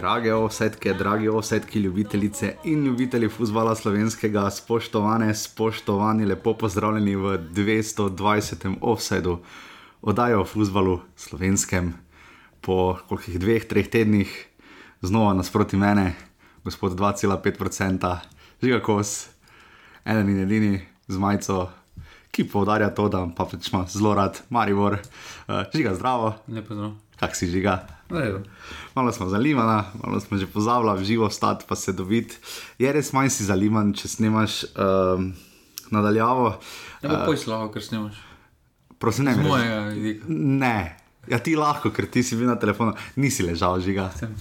Drage offsetke, dragi offsetki, ljubitelice in ljubitelji futbola slovenskega, spoštovane, spoštovani, lepo pozdravljeni v 220. offsetu, oddajo o futbalu slovenskem, po kolikih dveh, treh tednih, znova nasproti mene, gospod 2,5%, žiga kos, eden in edini z majico, ki poudarja to, da pa pač ima zelo rad Maribor, uh, žiga zdravo, Lepo zdrav. Kak si žiga. Redu. Malo smo zalimani, malo smo že pozabili, živo stati pa se dobiti. Je res manj si zaliman, če snemaš um, nadaljavo. Ja, pa poj slavo, ker snimaš. Prosim, ne Z mojega vidika. Ne, ja ti lahko, ker ti si bil na telefonu, nisi ležal žiga. Sem.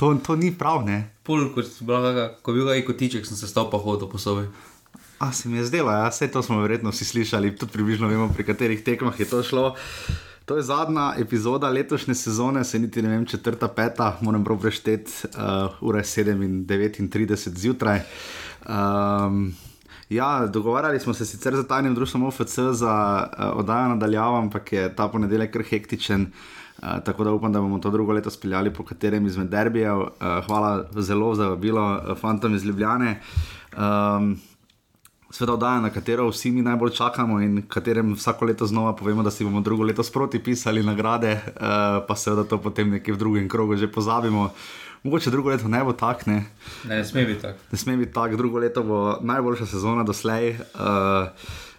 To, to ni prav, ne. Pol, ko, kakšna- ko je bil kaj kotiček, sem se stal pa hodil po sobi. A se mi je zdelo, ja, vse to smo verjetno vsi slišali, tudi približno vemo, pri katerih tekmah je to šlo. To je zadnja epizoda letošnje sezone, se niti ne vem, četrta, peta, moram prav prešteti, uh, ura je 7 in 39 zjutraj. Um, ja, dogovarjali smo se sicer za tajnim društvom OFC za uh, oddajo nadaljavo, ampak je ta ponedeljek kar hektičen. Uh, tako da upam, da bomo to drugo leto speljali po katerem izmed derbijev. Uh, hvala zelo za vabilo, uh, fantom iz Ljubljane. Um, Sveda oddaja, na katero vsi mi najbolj čakamo in katerem vsako leto znova povemo, da si bomo drugo leto sproti pisali nagrade, uh, pa seveda to potem nekje v drugem krogu že pozabimo. Mogoče drugo leto ne bo tak, ne, Ne, ne sme biti tako. ne sme biti tak, drugo leto bo najboljša sezona doslej. Uh,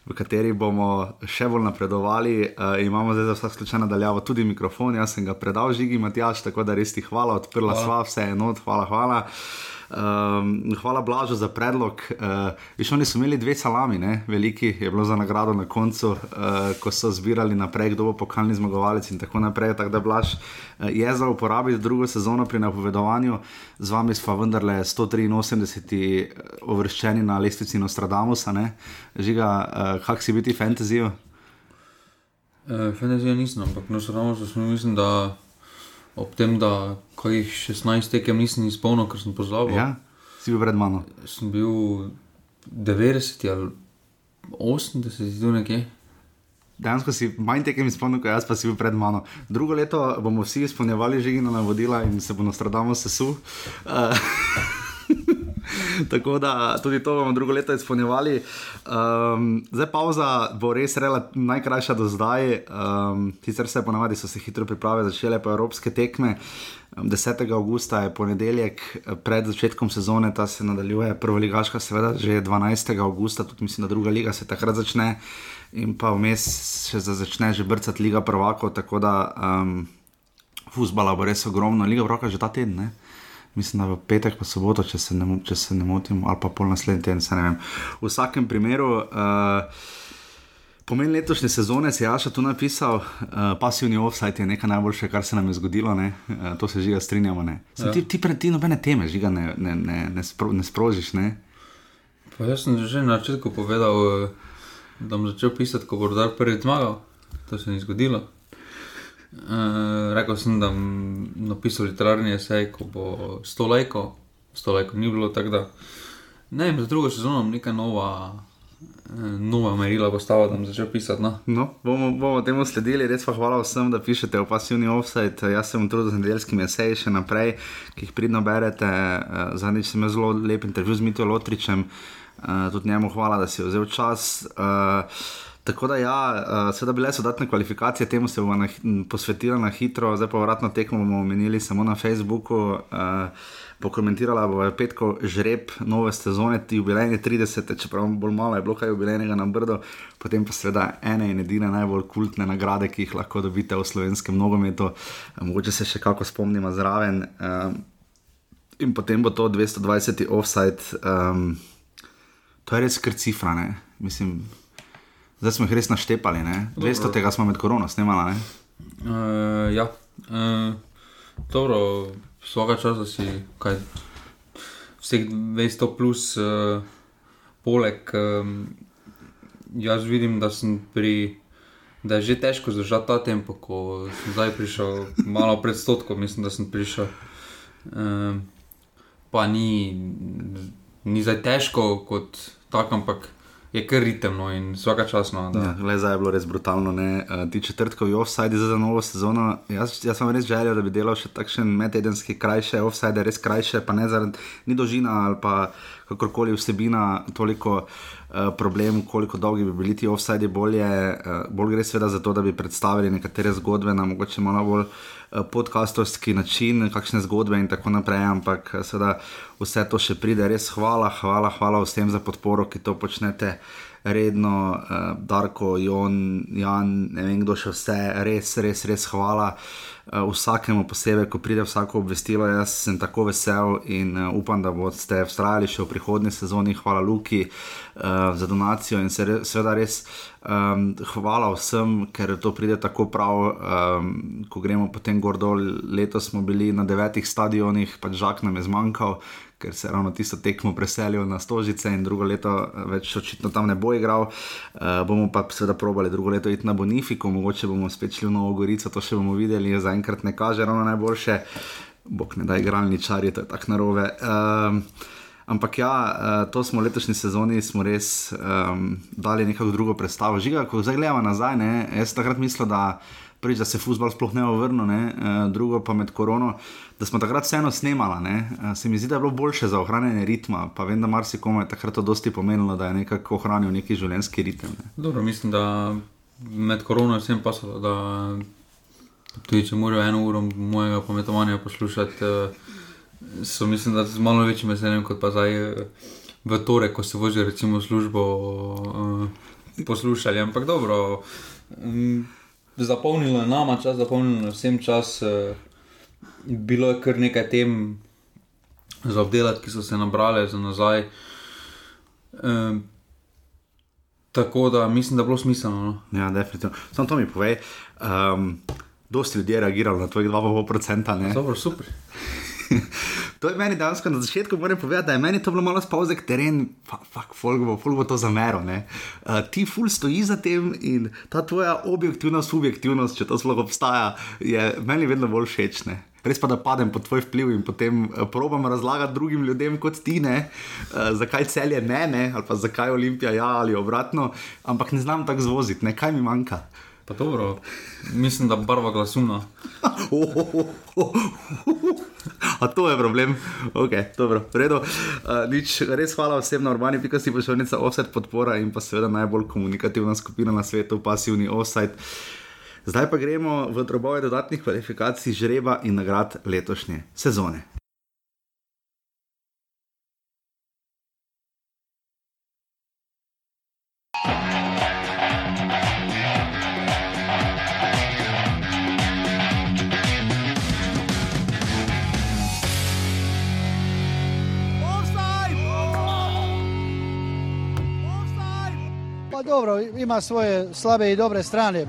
V kateri bomo še bolj napredovali, uh, imamo zdaj za vsak slučaj nadaljavo tudi mikrofon. Jaz sem ga predal žigi, Matjaš, tako da res ti hvala, odprla Hvala. sva vse enot, hvala, hvala. Um, hvala Blažu za predlog. Uh, Viš, oni so imeli dve salami, ne? veliki je bilo za nagrado na koncu, uh, ko so zbirali naprej, kdo bo pokalni zmagovalec in tako naprej. Tako da Blaž uh, je za uporabiti drugo sezono pri napovedovanju, z vami smo vendarle 183 uvrščeni na lestvici Nostradamusa. Ne? Žiga, uh, kak si biti fantazijo? Uh, Fantasija nisem, ampak no, samo sem mislim, da ob tem, da kajih 16 tekem nisem izpolnil, ker sem pozabil. Ja, si bil pred mano. Sem bil 90 ali 80, tu nekje. Dejansko si manj tekem izpolnil, kot jaz, pa si bil pred mano. Drugo leto bomo vsi izpolnjevali žigina navodila in se bo Nostradamus sesul. Uh, Tako da tudi to bomo drugo leto izpolnjevali. Um, zdaj pauza bo res rela- najkrajša do zdaj. Um, sicer se ponavadi so se hitro priprave začele pa evropske tekme. Um, 10. augusta je ponedeljek eh, pred začetkom sezone, ta se nadaljuje, prva ligaška, seveda že 12. augusta, tudi mislim, da druga liga se takrat začne. In pa vmes za- začne že brcati Liga prvakov, tako da um, fusbala bo res ogromno, Liga prvakov je že ta teden. Ne? Mislim, da v petek, pa soboto, če se ne, če se ne motim, ali pa pol naslednji teden, se ne vem. V vsakem primeru, uh, pomen letošnje sezone si Jaša tu napisal, uh, pasivni offside je nekaj najboljše, kar se nam je zgodilo, ne? uh, to se žiga strinjamo. Ne? Sem, Ja. ti, ti ti nobene teme, žiga ne, ne, ne, ne, spro, ne sprožiš. Ne? Pa jaz sem že na začetku povedal, da bom začel pisati, ko bo rodar prvi zmagal. To se ni zgodilo. Uh, rekel sem, da bom napisal literarni esej, ko bo 100 lajkov, 100 lajkov ni bilo tako da. Ne vem, za drugo sezono bom neka nova, eh, nova merila postavil, da bom začel pisati. No. No, bomo, bomo temu sledili, res pa hvala vsem, da pišete v pasivni offside. Jaz sem trudil z nedeljskimi eseji še naprej, ki jih pridno berete. Eh, Zadnjič sem imel zelo lep intervju z Mitijo Lotričem, tudi njemu hvala, da si vzel čas. Eh, Tako da, ja, uh, seveda bile so dodatne kvalifikacije, temu se bomo na, posvetili na hitro, zdaj pa vratno tekmo bomo omenili samo na Facebooku. Uh, pokomentirala bo petko žreb nove sezone, jubilejne 30, čeprav bolj malo je bilo kaj jubilejnega na Brdo, potem pa seveda ene in edine najbolj kultne nagrade, ki jih lahko dobite v slovenskem nogometu. Uh, mogoče se še kako spomnimo zraven. Uh, in potem bo to 220 offside. Um, to je res kar cifra, ne? mislim. Zdaj smo jih res naštepali, ne? 200 tega smo med korono snemali. ne? Uh, ja, uh, dobro, vsaka časa si kaj. Vseh 200 plus, uh, poleg, um, jaz vidim, da sem pri. Da je že težko zdržati ta tempo, ko sem zdaj prišel, malo pred stotkom, mislim, da sem prišel. Um, pa ni, ni zdaj težko kot tak, ampak je kar ritemno in vsaka časno. Ja, le zdaj je bilo res brutalno. Uh, ti četrtkovi offside za novo sezono. Jaz, jaz sem res želel, da bi delal še takšen medtedenski krajše offside, res krajše, pa ne zaradi ni dolžina ali pa kakorkoli vsebina toliko. Uh, problem, koliko dolgi bi bili ti offside, bolje, uh, bolj gre seveda za to, da bi predstavili nekatere zgodbe na mogoče malo bolj uh, podcastovski način, kakšne zgodbe in tako naprej, ampak seveda vse to še pride. Res hvala, hvala, hvala vsem za podporo, ki to počnete redno, uh, Darko, Jon, Jan, ne vem kdo še vse, res, res, res hvala. Uh, vsakemu posebej, ko pride vsako obvestilo, jaz sem tako vesel in uh, upam, da boste vztrajali še v prihodnji sezoni. Hvala Luki uh, za donacijo in se re, seveda res um, hvala vsem, ker to pride tako prav, um, ko gremo potem gor dol. Letos smo bili na devetih stadionih, pač žak nam je zmanjkal ker se ravno tisto tekmo preselil na Stožice in drugo leto eh, več očitno tam ne bo igral. Uh, bomo pa seveda probali drugo leto iti na Bonifiko, mogoče bomo spet šli v Novo Gorico, to še bomo videli, zaenkrat ne kaže ravno najboljše. Bog ne da igralni čarje, to je tako narobe. Um, ampak ja, uh, to smo v letošnji sezoni res um, dali nekako drugo predstavo. Žiga, ko zdaj gledamo nazaj, ne, jaz takrat mislim, da prvič, da se futbol sploh ne vrne, uh, drugo pa med korono, da smo takrat vseeno snemali. Uh, se mi zdi, da je bilo boljše za ohranjanje ritma, pa vem, da marsikomu je takrat to dosti pomenilo, da je nekako ohranil neki življenjski ritem. Ne. Dobro, mislim, da med korono je vsem pasalo, da tudi če morajo eno uro mojega pometovanja poslušati, uh, so mislim, da z malo večjim veseljem kot pa zdaj. Uh, V torek, ko se vozijo, recimo, službo uh, poslušali, ampak dobro, um, zapolnilo je nama čas, zapolnilo je vsem čas. Eh, bilo je kar nekaj tem za obdelati, ki so se nabrali za nazaj. E, tako da mislim, da je bilo smiselno. No. Ja, definitivno. Samo to mi povej. Um, dosti ljudi je reagiralo na tvojih 2,5%. Dobro, super. to je meni danes na začetku, moram povedati, da je meni to bilo malo spauzek teren, fuck, folk bo, folk bo to zameril. Uh, ti ful stoji za tem in ta tvoja objektivnost, subjektivnost, če to sploh obstaja, je meni vedno bolj všeč. Ne? Res pa da padem pod tvoj vpliv in potem uh, probam razlagati drugim ljudem kot ti, ne, uh, zakaj cel je ne, ne, ali pa zakaj Olimpija ja ali obratno, ampak ne znam tako zvoziti, ne, kaj mi manjka. Pa dobro, mislim, da barva glasuna. A to je problem, ok, dobro, redo. Uh, nič, res hvala vsem na urbani, pika si pošiljnica offset podpora in pa seveda najbolj komunikativna skupina na svetu, pasivni offset. Zdaj pa gremo v drobove dodatnih kvalifikacij žreba in nagrad letošnje sezone. Dobro, ima svoje slabe i dobre strane.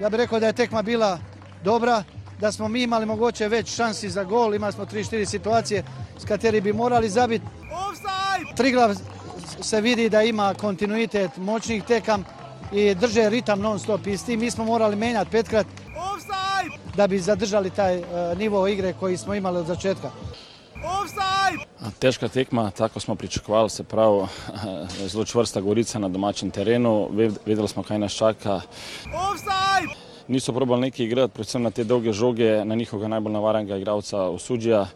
Ja bih rekao da je tekma bila dobra, da smo mi imali moguće već šansi za gol, imali smo 3-4 situacije s kateri bi morali zabiti. Triglav se vidi da ima kontinuitet moćnih tekam i drže ritam non stop isti. Mi smo morali menjati petkrat da bi zadržali taj uh, nivo igre koji smo imali od začetka. Težka tekma, tako smo pričakovali, se pravi, zelo čvrsta gorica na domačem terenu. Vedeli smo, kaj nas čaka. Offside! Niso probali neki igrati, predvsem na te dolge žoge, na njihovega najbolj navarnega igralca Osudžija.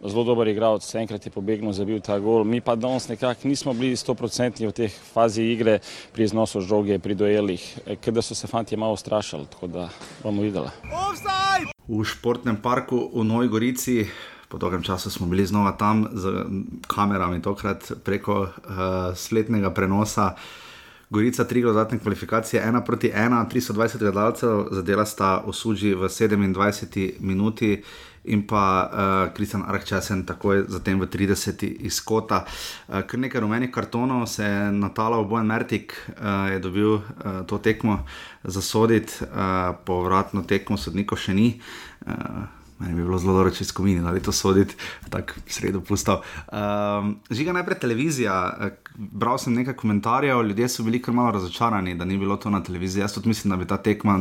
Zelo dober igralec, enkrat je pobegnil, zabil ta gol. Mi pa danes nekako nismo bili 100% v teh fazi igre pri iznosu žoge, pri duelih, ker da so se fanti malo strašili, tako da bomo videli. V športnem parku v Novi Gorici po dolgem času smo bili znova tam z kamerami, tokrat preko uh, spletnega prenosa. Gorica, tri dodatne kvalifikacije, ena proti ena, 320 gledalcev, zadela sta osuđi v 27 minuti in pa Kristjan uh, Arkčesen takoj zatem v 30 iz kota. Uh, kar nekaj rumenih kartonov se je natalal, Bojan Mertik uh, je dobil uh, to tekmo za soditi, uh, povratno tekmo sodnikov še ni. Uh, Meni bi bilo zelo dobro, če skomini, ali to soditi, tako sredo pusto. Um, žiga najprej televizija. Bral sem nekaj komentarjev, ljudje so bili kar malo razočarani, da ni bilo to na televiziji. Jaz tudi mislim, da bi ta tekma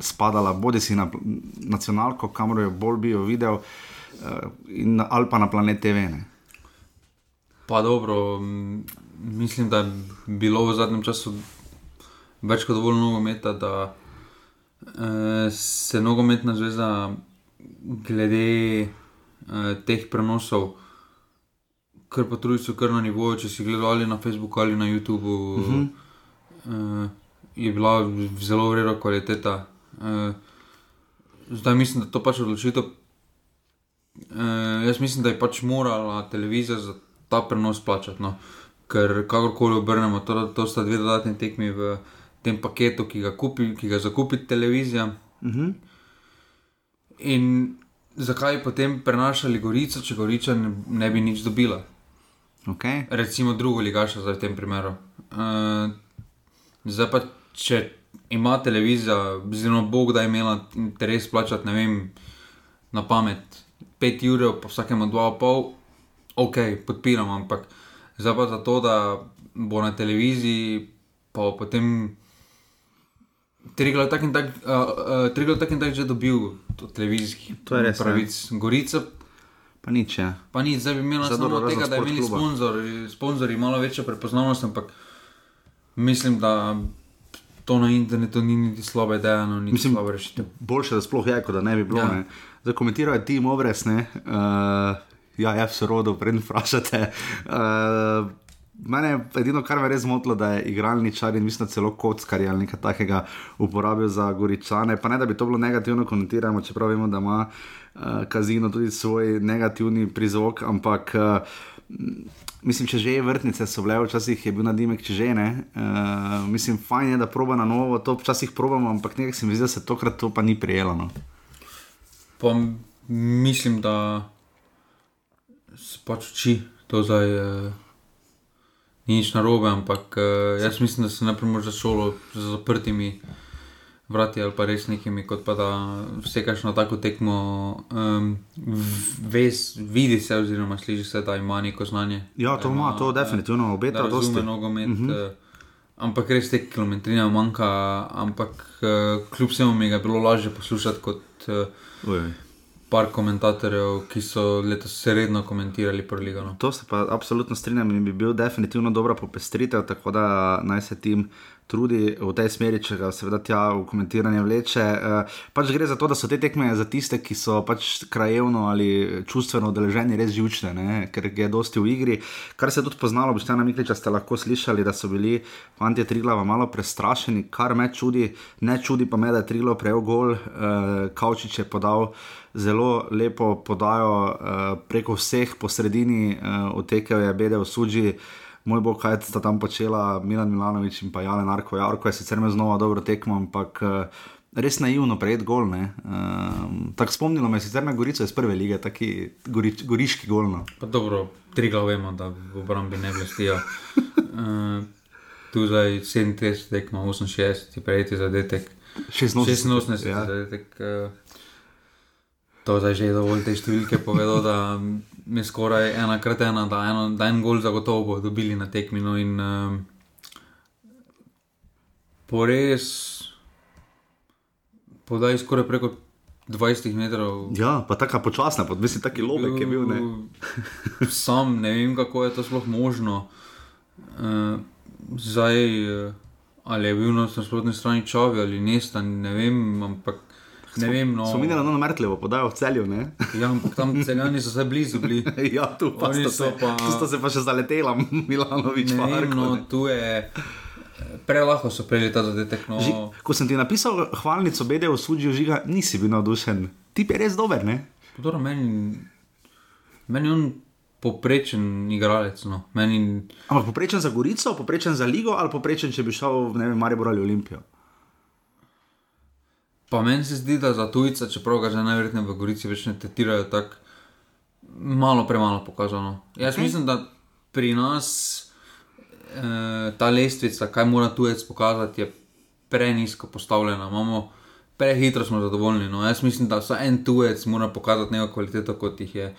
spadala bodi si na nacionalko, kamor jo bolj bi jo videl, uh, in, ali pa na planet TV. Ne? Pa dobro, mislim, da je bilo v zadnjem času več kot dovolj nogometa, da eh, se nogometna zveza glede eh, teh prenosov. Ker pa tudi so kar na nivoju, če si gledali na Facebooku ali na YouTubu, uh -huh. uh, je bila zelo vredna kvaliteta. Uh, zdaj mislim, da to pač odločitev. Uh, jaz mislim, da je pač morala televizija za ta prenos plačati. No. Ker kakorkoli obrnemo, to, to sta dve dodatni tekmi v tem paketu, ki ga, kupi, ki ga zakupi televizija. Uh mhm. -huh. In zakaj potem prenašali Gorico, če Gorica ne, bi nič dobila? Okay. Recimo drugo ligaša za tem primeru. Uh, zdaj pa, če ima televizija, zelo bog, da je imela interes plačati, ne vem, na pamet 5 ur, pa vsakemu 2,5, ok, podpiram, ampak zdaj pa za to, da bo na televiziji, pa potem. Triglav tak in tak, uh, uh, tak in tak že dobil televizijskih pravic. Ja. Gorica. Pa nič, ja. Pa nič, zdaj bi imela samo od tega, da bi imeli sponzorji, sponzorji malo večjo prepoznavnost, ampak mislim, da to na internetu ni niti slaba ideja, no, ni mislim, slaba rešitev. Boljše, da sploh je, kot da ne bi bilo. Ja. Zdaj komentirajo tim obres, ne. Uh, ja, ja, vse rodo, prednjo vprašate. Uh, Mene je edino, kar me res zmotilo, da je igralničar in mislim, celo kockar ali nekaj takega uporabil za goričane. Pa ne, da bi to bilo negativno konotirano, čeprav vemo, da ima uh, kazino tudi svoj negativni prizvok, ampak. Uh, Mislim, če že je vrtnice, so bile včasih, je bil na dimek, če že ne. Uh, mislim, fajn je, da proba na novo, to včasih probamo, ampak nekaj se mi zdi, da se tokrat to pa ni prijelo. No. Pa mislim, da se pač uči to zdaj. Uh ni nič narobe, ampak uh, jaz mislim, da se najprej za šolo z zaprtimi vrati ali pa res nekimi, kot pa da vse kaš na tako tekmo, um, ves, vidi se oziroma sliši se, da ima neko znanje. Ja, to ima, to definitivno obeta. Da razume nogomet. Uh -huh. uh, Ampak res te kilometrine manjka, ampak uh, kljub vsemu mi je bilo lažje poslušati kot uh, par komentatorjev, ki so letos sredno komentirali proligo. No. To se pa absolutno strinjam in bi bil definitivno dobra popestritev, tako da naj se tim trudi v tej smeri, če ga seveda tja v komentiranje vleče. Uh, pač gre za to, da so te tekme za tiste, ki so pač krajevno ali čustveno odeleženi, res živčne, ne? ker je dosti v igri. Kar se je tudi poznalo, boš tam na Mikliča ste lahko slišali, da so bili fanti Triglava malo prestrašeni, kar me čudi, ne čudi pa me, da je Triglav prejel gol, uh, Kaučič je podal. Zelo lepo podajo uh, preko vseh, po sredini, uh, otekel je Bede v Suđi, uh, moj bog, kaj sta tam počela Milan Milanovič in pa Jale Narko. Jarko je sicer me znova dobro tekmo, ampak uh, res naivno prejet gol. Uh, tako spomnilo me je sicer na Gorico iz prve lige, taki gorič, goriški gol. No. Pa dobro, tri glave vemo, da v obrambi ne blestijo. Uh, tu zdaj 37 tekmo, 68, prejeti zadetek. 86, 86 ja. zadetek. Uh, To zdaj že dovolj te številke povedal, da mi skoraj ena krat ena, da, eno, da en gol zagotovo bodo dobili na tekmino. In um, po res, podaj skoraj preko 20 metrov. Ja, pa tako počasna, pa mislim, taki lobek je bil. Ne? Sam ne vem, kako je to sploh možno. Uh, zdaj, uh, ali je bil na nasprotni strani čovi ali nesta, ne vem, ampak. Ne vem, no. So minili na mrtvo, podajo v celju. ja, ampak tam celjani so se blizu bili. ja, tu pa Oni so pa... Tu sta se pa še zaletela, Milanovič. Ne vem, no, tu je. Prelahko so prejeli ta zadetek. No. Ži, ko sem ti napisal hvalnico BD v Sudžiju, žiga, nisi bil navdušen. Ti je res dober, ne? Dobro, meni, meni on poprečen igralec. No. Meni... Ampak poprečen za Gorico, poprečen za Ligo ali poprečen, če bi šel v Maribor ali Olimpijo? Pa meni se zdi, da za tujca, čeprav ga že najverjetneje v Gorici več ne tetirajo tako malo, premalo pokazano. Jaz okay. mislim, da pri nas eh, ta lestvica, kaj mora tujec pokazati, je prenisko postavljena. Imamo prehitro smo zadovoljni. No. Jaz mislim, da vsak en tujec mora pokazati neko kvaliteto, kot jih je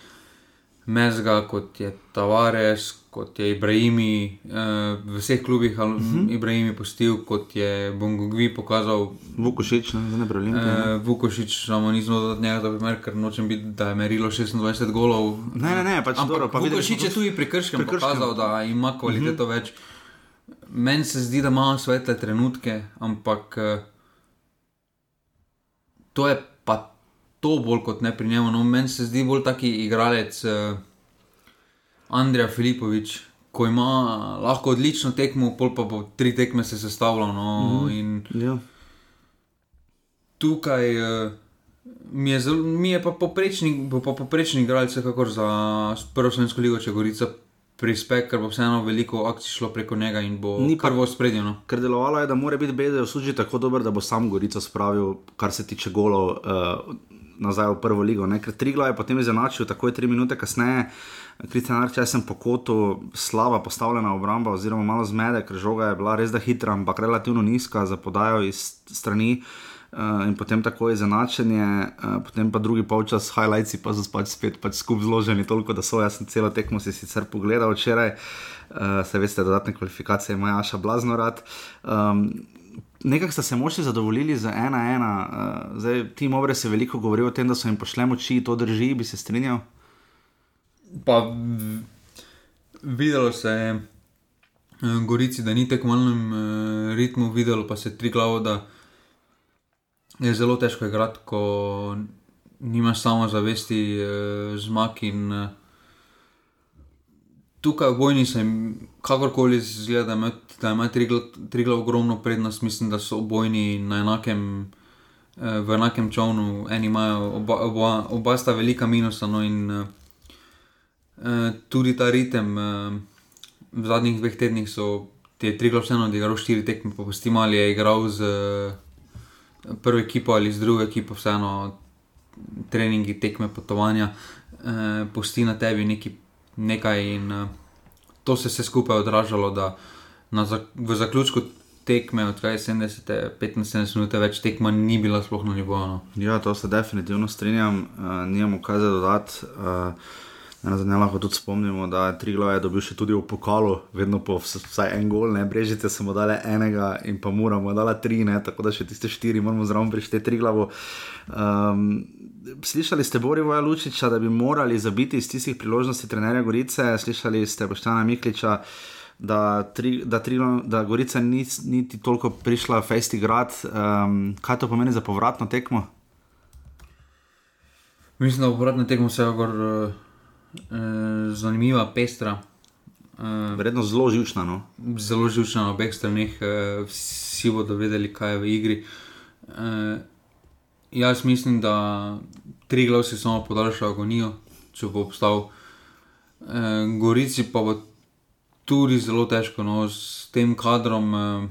Mezga, kot je Tavares, kot je Ibrahimi, uh, v vseh klubih uh Mhm. -huh. Ibrahimi postil, kot je Bongogvi pokazal. Vukošič, ne, ne prelim. Uh, Vukošič, samo nismo dodali njega za primer, ker nočem biti, da je merilo 26 golov. Ne, ne, ne, pač dobro, pa videli smo Vukošič je tudi pri Krškem pokazal, da ima kvaliteto uh -huh. več. Meni se zdi, da ima svetle trenutke, ampak uh, to je to bolj kot ne pri njemu. No, meni se zdi bolj taki igralec uh, Andrija Filipovič, ko ima lahko odlično tekmo, pol pa bo tri tekme se sestavljal. No, uh in Ja. tukaj uh, mi, je zelo, mi je pa poprečni, bo pa poprečni igralec, kakor za prvo slovensko ligo, če govorica. Prispe, ker bo vseeno veliko akcij šlo preko njega in bo Ni kar v spredju. No. Ker delovalo je, da mora biti Bedejo služi tako dober, da bo sam Gorico spravil, kar se tiče golov, uh, nazaj v prvo ligo. Ne? Ker Trigla je potem izenačil, tako je tri minute kasneje. Kristjan Arčaj sem po kotu, slaba postavljena obramba, oziroma malo zmede, ker žoga je bila res da hitra, ampak relativno nizka za podajo iz strani. Uh, in potem tako izenačenje, uh, potem pa drugi polčas, highlights pa so pač spet pač skupaj zloženi, toliko da so. Jaz sem celo tekmo si sicer pogledal včeraj, uh, se veste, dodatne kvalifikacije ima Jaša Blazno rad. Um, Nekako ste se moči zadovoljili z ena, ena. Uh, zdaj, Tim Obre se veliko govori o tem, da so jim pošle moči, to drži, bi se strinjal. Pa videlo se je eh, Gorici, da ni tekmovalnem eh, ritmu, videlo pa se tri glavo, da je zelo težko igrati, ko nimaš samo zavesti eh, zmag in eh, tukaj v bojni se jim kakorkoli zgleda, da ima, da ima tri, gla- tri glav ogromno prednost, mislim, da so obojni na enakem. eh, V enakem čovnu, eni imajo, oba, oba, oba sta velika minusa, no in uh, tudi ta ritem eh, v zadnjih dveh tednih so te tri glavne vseeno odigral štiri tekme, pa posti ali je igral z eh, prvo ekipo ali z drugo ekipo, vseeno treningi, tekme, potovanja, eh, posti na tebi neki, nekaj in eh, to se je vse skupaj odražalo, da na, v zaključku tekme od 70, 75 minut več tekma ni bila sploh na nivoju. No. Ja, to se definitivno strinjam, uh, nimamo kaj za dodati. Uh, zadnje lahko tudi spomnimo, da je Triglav je dobil še tudi v pokalu, vedno po vs- vsaj en gol, ne brežice smo dali enega in pa moramo dala tri, ne, tako da še tiste štiri moramo zraven prišteti Triglavu. Um, slišali ste Borivoja Lučiča, da bi morali zabiti iz tistih priložnosti trenerja Gorice, slišali ste Boštana Mikliča, da, tri, da, Triglav, da Gorica ni niti toliko prišla v Festi grad. Um, kaj to pomeni za povratno tekmo? Mislim, da bo povratna tekma vsekakor uh, uh, zanimiva, pestra. Uh, Verjetno zelo živčna. No? zelo živčna na obeh straneh, eh, vsi bodo vedeli, kaj je v igri. Eh, jaz mislim, da tri glavsi samo podaljšajo agonijo, če bo obstal. Eh, Gorici pa bo tudi zelo težko, no, s tem kadrom. Eh,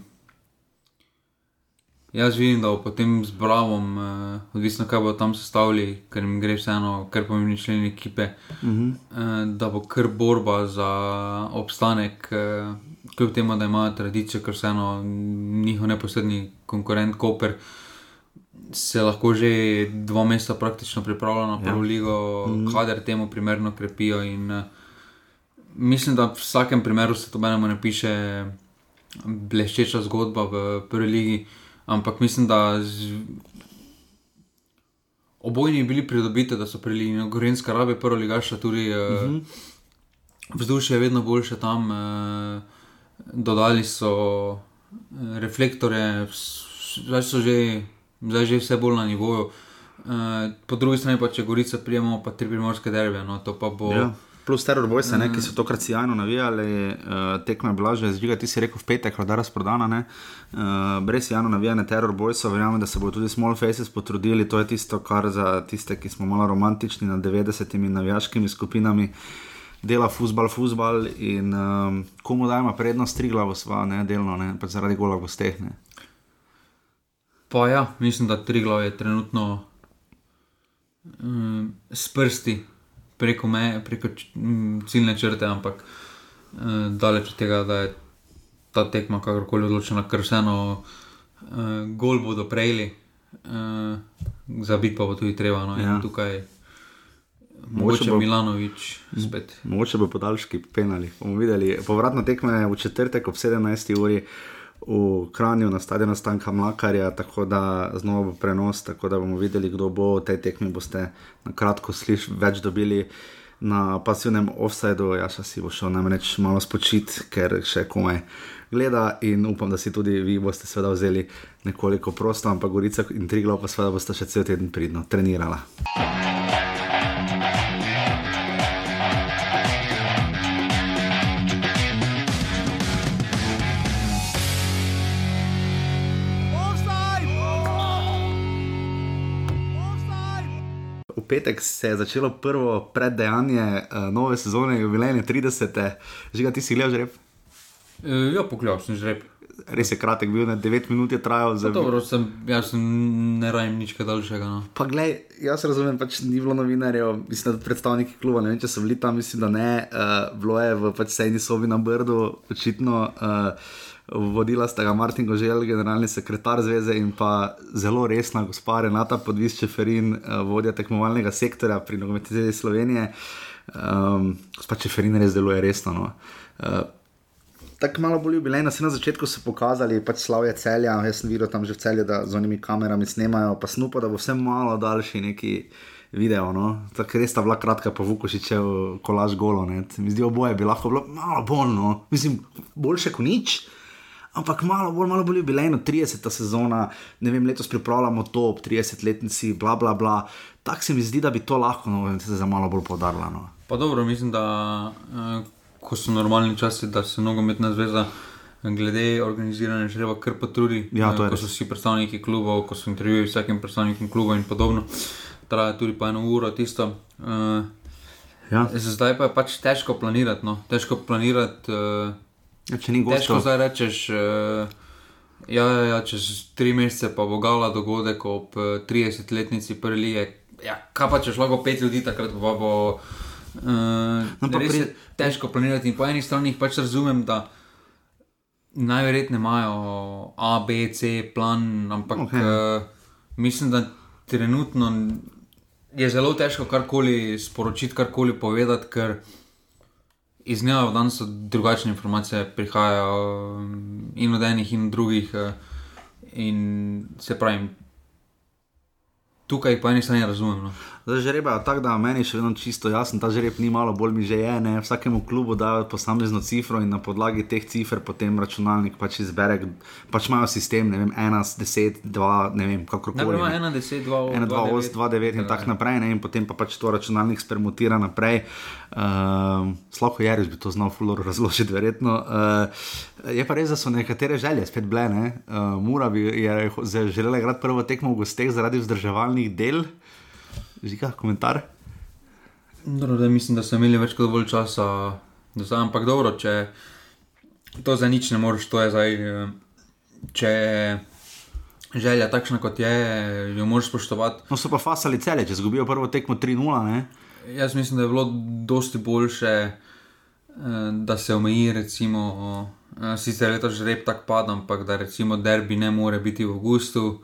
Jaz vidim, da bo potem z Bravom, eh, odvisno kaj bo tam sestavili, ker jim gre vseeno, ker pomembni členi ekipe, uh -huh. eh, da bo kar borba za obstanek, eh, kljub temu, da imajo tradicijo, ker vseeno njihov neposredni konkurent Koper se lahko že dva meseca praktično pripravlja na prvo ja. ligo, uh -huh. kader temu primerno krepijo. In, eh, mislim, da v vsakem primeru se to menemo ne piše bleščeča zgodba v prvi ligi. Ampak mislim, da z... obojni bili pridobiti, da so prili Gorenska rabe, prvo ligaša, tudi uh -huh. vzdušje je vedno boljše tam. Uh, dodali so uh, reflektore, zdaj so že, zdaj že vse bolj na nivoju. Uh, po drugi strani pa če Gorica prijemo, pa tri primorske derbe, no to pa bo. Ja. Plus teror bojce, ne, ki so tokrat sjajno navijali, uh, tekma je bila že zžiga, ti si rekel v petek, da je razprodana. Ne, uh, brez sjajno navijane teror bojcev, verjamem, da se bodo tudi small faces potrudili. To je tisto, kar za tiste, ki smo malo romantični nad 90-imi navijaškimi skupinami. Dela futbal, futbal in um, komu dajemo prednost, tri glavo sva, ne delno, ne, pač zaradi gola gosteh. Pa ja, mislim, da tri glave je trenutno um, s prsti preko meje, preko um, ciljne črte, ampak um, daleč od tega, da je ta tekma kakorkoli odločena, ker vseeno um, gol bodo prejeli, um, za bit pa bo tudi treba. No, Ja. Tukaj Mogoče bo Milanovič spet. Mogoče bo podaljški penali. Bomo videli. Povratna tekma je v četrtek ob 17. uri. V Kranju na stadionu Stanka Mlakarja, tako da znova bo prenos, tako da bomo videli, kdo bo v tej tekmi. Boste na kratko slišali, več dobili na pasivnem offsajdu. Jaz si bo šel namreč malo spočit, ker še komaj gleda in upam, da si tudi vi boste seveda vzeli nekoliko prosto, ampak Gorica in Triglo pa seveda boste še cel teden pridno trenirala. Petek se je začelo prvo preddejanje uh, nove sezone, jubilejne 30. že ga ti si gledal, že rep? E, ja, pokljub sem že rep. Res je kratek, bil je 9 minut, je trajal za. Dobro, sem, jaz sem ne rajem nič daljšega. No. Pa glej, jaz razumem, pač ni bilo novinarjev, mislim, da predstavniki kluba, ne vem, če so bili tam, mislim, da ne, uh, bilo je v pač sejni sobi na Brdu, očitno. Uh, vodila sta ga Martin Gožel, generalni sekretar zveze in pa zelo resna gospa Renata Podvisče Ferin, eh, vodja tekmovalnega sektorja pri nogometni Slovenije. Um, gospa Čeferin res deluje resno. No. Uh, Tako malo bolj bile, na, na začetku so pokazali pač slavje celja, jaz sem videl tam že v celju, da z onimi kamerami snemajo, pa snupa, da bo vse malo daljši neki video. No? Tako res ta vlak kratka, pa vukošičev kolaž golo. Mi zdi oboje bi lahko bilo malo bolj, no? mislim, boljše kot nič ampak malo bolj, malo bolj jubilejno, 30. sezona, ne vem, letos pripravljamo to ob 30-letnici, bla, bla, bla. Tako se mi zdi, da bi to lahko no, se za malo bolj podarilo. No. Pa dobro, mislim, da eh, ko so normalni časi, da se nogometna zveza. Glede organiziranja, že treba kar potrudi. Ja, eh, ko so vsi predstavniki klubov, ko so intervjuji s vsakim predstavnikom kluba in podobno, traja tudi pa eno uro tisto. Uh, ja. Zdaj pa je pač težko planirati. No. Težko planirati uh, Ja, če ni gosto. Težko zdaj rečeš, uh, ja, ja, ja, čez tri mesece pa bo gala dogodek ob 30-letnici prve lige. Ja, kaj pa češ lahko pet ljudi takrat, pa bo. Uh, no, pa pri... Težko planirati in po eni strani pač razumem, da najverjetneje imajo A, B, C plan, ampak okay. uh, mislim, da trenutno je zelo težko karkoli sporočiti, karkoli povedati, ker iz dneva v dan so drugačne informacije, prihajajo um, in od enih in od drugih. Uh, in se pravi, tukaj pa eni strani razumem. No. Zdaj že reba, tako da meni še vedno čisto jasno, ta žreb ni malo bolj mi že je, ne? vsakemu klubu dajo posamezno cifro in na podlagi teh cifr potem računalnik pač izbere, pač imajo sistem, ne vem, 1, 10, 2, ne vem, kako koli. Ne, 1, 10, 2, 1, 2, 8, 2, 9 in tako naprej, ne? in potem pa pač to računalnik spermutira naprej. Uh, Slabo je, res bi to znal fulor razložiti, verjetno. Uh, je pa res, da so nekatere želje spet bile, ne? Uh, Mura bi želela igrati prvo tekmo v gosteh zaradi vzdrževalnih del. Žika, komentar. Dobro, da mislim, da so imeli več kot dovolj časa, da so ampak dobro, če to za nič ne moreš, to je zdaj. Eh, če je želja takšna, kot je, jo moraš spoštovati. No, so pa fasali cele, če zgubijo prvo tekmo 3-0. Jaz mislim, da je bilo dosti boljše, eh, da se omeji, recimo, eh, sicer letos že rep tak padam, ampak da recimo derbi ne more biti v avgustu.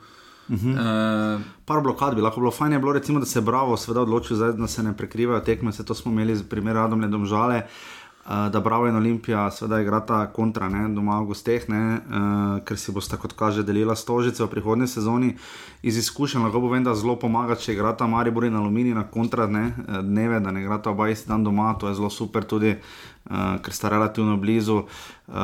Uh -huh. uh, Par blokad bi lahko bilo fajn, bilo, recimo, da se je Bravo odločil, zdaj, da se ne prekrivajo tekme. Se to smo imeli z primerom Radom Ledomžale. Uh, da Bravo in Olimpija seveda igrata kontra, ne, doma v gosteh, ne, uh, ker si bosta, kot kaže, delila stožice v prihodnji sezoni. Iz izkušenj lahko povem, da zelo pomaga, če igrata Maribor in Aluminij na kontra ne, dneve, da ne igrata oba isti dan doma, to je zelo super tudi. Uh, ker sta relativno blizu. Uh,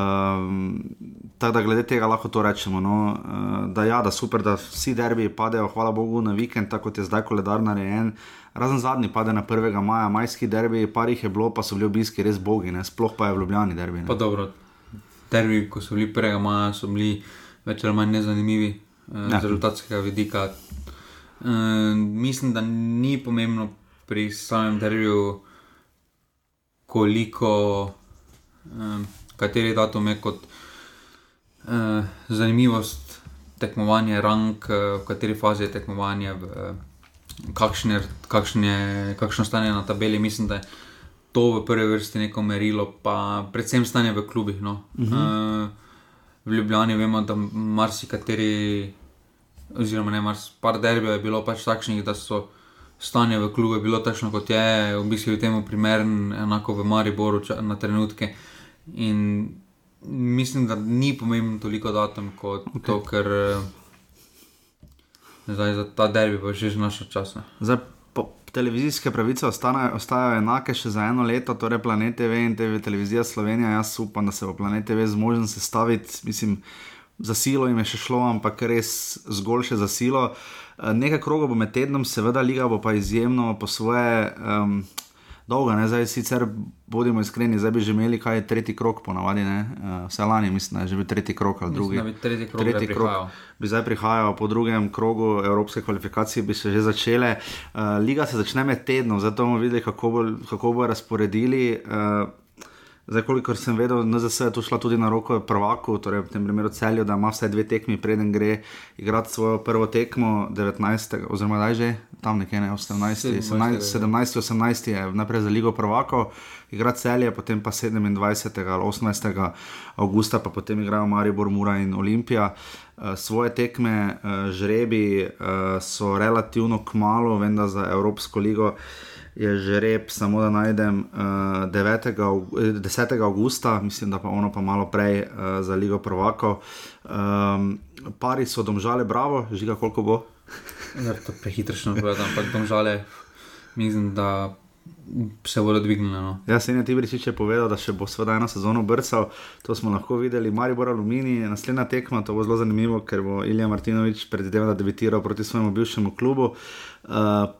tako da, glede tega lahko to rečemo. No? Uh, da, ja, da super, da vsi derbi padejo, hvala Bogu, na vikend, tako kot je zdaj koledar narejen. Uh, razen zadnji pade na 1. maja, majski derbi, par jih je bilo, pa so bili obiski res bogi, ne? sploh pa je v Ljubljani derbi. Pa dobro, derbi, ko so bili 1. maja, so bili več ali manj nezanimivi eh, ja. z rezultatskega vidika. E, mislim, da ni pomembno pri samem derbiju, koliko, e, kateri datum je kot e, zanimivost. Tekmovanje, rang, v kateri fazi je tekmovanje, v, kakšne, kakšne, kakšno stanje na tabeli. Mislim, da je to v prvi vrsti neko merilo, pa predvsem stanje v klubih. No. Uh -huh. uh, v Ljubljani vemo, da marsikateri, oziroma ne marsikateri, par derbijo je bilo pač takšnih, da so stanje v klubu je bilo takšno, kot je, v bistvu je temu primeren, enako v Mariboru na trenutke. In mislim, da ni pomembno toliko datum kot okay. to, ker zdaj za ta derbi pa že znaša čas. Zdaj, televizijske pravice ostajajo, ostajajo enake še za eno leto, torej Planet TV in TV Televizija Slovenija. Jaz upam, da se bo Planet TV zmožen sestaviti, mislim, za silo jim je še šlo, ampak res zgolj še za silo. Eh, nekaj krogov bo med tednom, seveda, liga bo pa izjemno po svoje. Um, Dolga, ne? zdaj sicer bodimo iskreni, zdaj bi že imeli kaj tretji krok, ponavadi ne, uh, vse lani, mislim, da je že bil tretji krok ali drugi. Mislim, tretji krok, tretji krok bi zdaj prihajal, po drugem krogu evropske kvalifikacije bi se že začele. Uh, liga se začne med tednom, zato bomo videli, kako bo, kako bo razporedili. Zdaj, kolikor sem vedel, NZS je tu šla tudi na roko prvaku, torej v tem primeru celju, da ima vsaj dve tekmi, preden gre igrati svojo prvo tekmo, 19. oziroma daj že tam nekje, ne 18. 17. 18. je najprej za ligo prvako, igrati celje, potem pa 27. ali 18. augusta pa potem igrajo Maribor, Mura in Olimpija. Uh, svoje tekme, uh, žrebi uh, so relativno kmalo, vendar za Evropsko ligo je že rep, samo da najdem uh, 9. 10. augusta, mislim, da pa ono pa malo prej uh, za Ligo Provako. Um, pari so domžale, bravo, žiga koliko bo. Ja, to je prehitro, ampak domžale, mislim, da se bodo dvignili. No. Ja, se je ti vršič povedal, da še bo sveda eno sezono brcal, to smo lahko videli. Maribor Alumini, naslednja tekma, to bo zelo zanimivo, ker bo Ilija Martinovič predvideval, da debitiral proti svojemu bivšemu klubu, uh,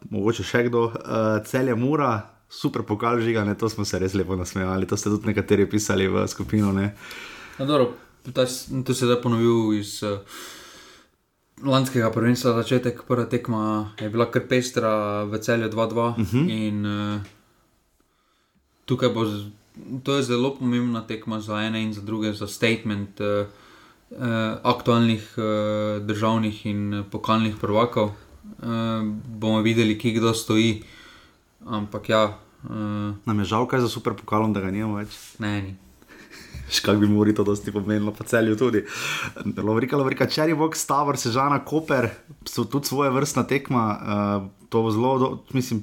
mogoče še kdo, uh, celje Mura. Super pokal žiga, ne? to smo se res lepo nasmejali, to ste tudi nekateri pisali v skupino. No, dobro, to se je zdaj ponovil iz uh, lanskega prvenstva, začetek prva tekma je bila kar pestra v celju 2-2. Uh -huh. In uh, tukaj bo, to je zelo pomembna tekma za ene in za druge, za statement uh, uh, aktualnih uh, državnih in pokalnih prvakov. Uh, bomo videli, kje kdo stoji. Ampak ja. Uh, Nam je žal, kaj za super pokalom, da ga nimamo več. Ne, ni škak bi morali to dosti pomenilo, pa celju tudi. Lovrika, Lovrika, Cherry Box, Stavr, Sežana, Koper, so tudi svoje vrstna tekma, uh, to bo zelo, do, mislim,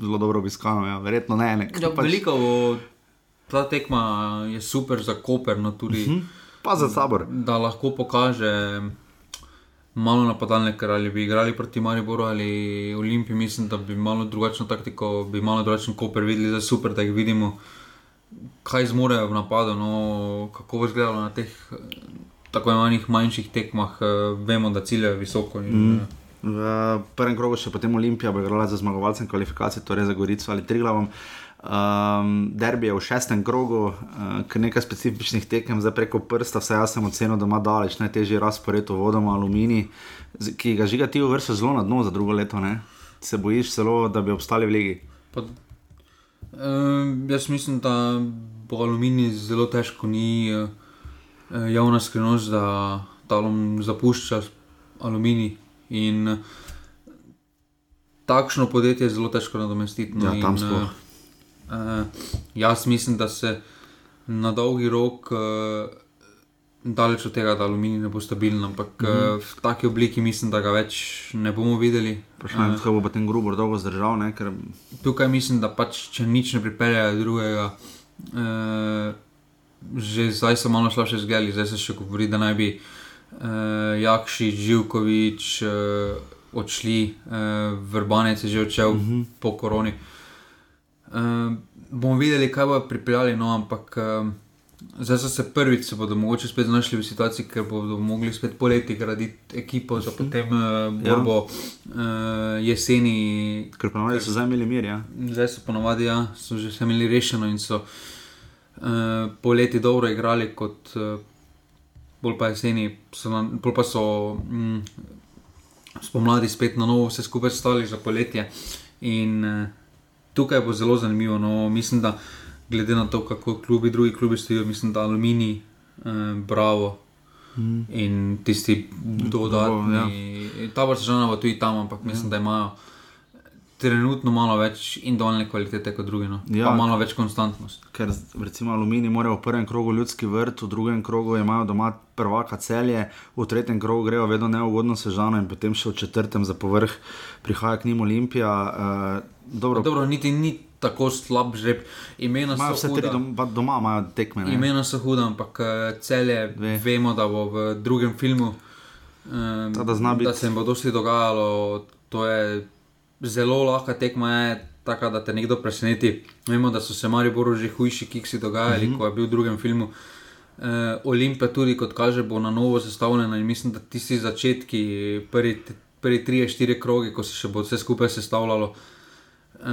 zelo dobro obiskano, ja, verjetno ne. ne ja, pač... Veliko, ta tekma je super za Koper, no tudi. Uh mhm. -huh. Pa za sabor. Da lahko pokaže malo napadalne, ker ali bi igrali proti Mariboru ali Olimpiji, mislim, da bi malo drugačno taktiko, bi malo drugačen Koper videli, da je super, da jih vidimo kaj zmorejo v napadu, no, kako bo izgledalo na teh tako imenovanih manjših tekmah, eh, vemo, da cilje visoko. In, mm. Eh, v prvem krogu še potem Olimpija bo igrala za zmagovalcem kvalifikacije, torej za Gorico ali Triglavom. Um, derbi je v šestem krogu, uh, kar nekaj specifičnih tekem, zdaj preko prsta, vse jaz sem ocenil, da ima daleč najtežji razpored v vodoma aluminij, ki ga žiga ti v vrsti zelo na dno za drugo leto. Ne? Se bojiš celo, da bi obstali v ligi? Pa, Uh, jaz mislim, da bo aluminij zelo težko, ni uh, javna skrivnost, da talom zapušča aluminij. In uh, takšno podjetje je zelo težko nadomestiti. No, ja, tam smo. Uh, jaz mislim, da se na dolgi rok. Uh, daleč od tega, da aluminij ne bo stabilen, ampak mm -hmm. v taki obliki mislim, da ga več ne bomo videli. Vprašanje je, kako bo ten grobo dolgo zdržal. Ne, ker... Tukaj mislim, da pač, če nič ne pripelje drugega, eh, že zdaj so malo slabše zgledali, zdaj se še govori, da naj bi eh, Jakši, Živkovič eh, odšli, eh, vrbanec je že odšel mm -hmm. po koroni. Eh, bomo videli, kaj bo pripeljali, no, ampak. Eh, Zdaj so se prvič, se bodo mogoče spet znašli v situaciji, ker bodo mogli spet poleti graditi ekipo za potem uh, borbo ja. uh, jeseni. Ker ponovadi so zdaj imeli mir. Ja. Zdaj so ponovadi, ja, so že imeli rešeno in so uh, poleti dobro igrali, kot uh, bolj pa jeseni, so na, bolj pa so mm, spomladi spet na novo vse skupaj stali za poletje. In uh, tukaj bo zelo zanimivo. No, mislim, da glede na to, kako klubi, drugi klubi stojijo, mislim, da Alumini, eh, Bravo mm. in tisti dodatni. Ja. Ta vrsta žena bo tudi tam, ampak mislim, mm. da imajo trenutno malo več individualne kvalitete kot drugi, no. Ja. pa malo več konstantnosti. ker recimo Alumini morajo v prvem krogu ljudski vrt, v drugem krogu imajo doma prvaka celje, v tretjem krogu grejo vedno neugodno sežano in potem še v četrtem za povrh prihaja k njim Olimpija. Uh, dobro, Dobro, niti ni tako slab žreb. Imena imajo so huda. dom, pa doma, imajo tekme. Ne? Imena so huda, ampak eh, celje Ve. vemo, da bo v drugem filmu. Um, Ta, da da se jim bo dosti dogajalo, to je zelo lahka tekma, je taka, da te nekdo preseneti. Vemo, da so se Mariboru že hujši kiksi dogajali, mm -hmm. ko je bil v drugem filmu. Uh, Olimpija tudi, kot kaže, bo na novo sestavljena in mislim, da tisti začetki, prvi, prvi tri, štiri kroge, ko se še bo vse skupaj sestavljalo, uh,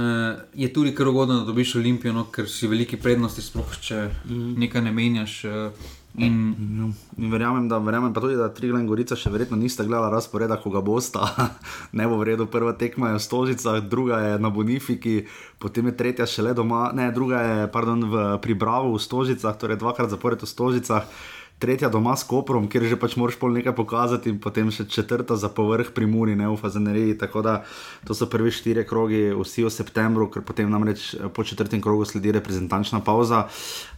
je tudi kar ugodno, da dobiš Olimpijo, no, ker si veliki prednosti, sploh če mm. nekaj ne menjaš. Uh, in No, verjamem, da, verjamem pa tudi, da Triglav in Gorica še verjetno nista gledala razporeda, ko ga bosta. ne bo v redu, prva tekma je v Stožicah, druga je na Bonifiki, potem je tretja šele doma, ne, druga je pardon, v Pribravu v Stožicah, torej dvakrat zapored v Stožicah. Tretja doma s Koprom, kjer že pač moraš pol nekaj pokazati, in potem še četrta za povrh pri Muri, ne v Fazaneriji. Tako da to so prvi štiri krogi, vsi v septembru, ker potem namreč eh, po četrtem krogu sledi reprezentančna pauza.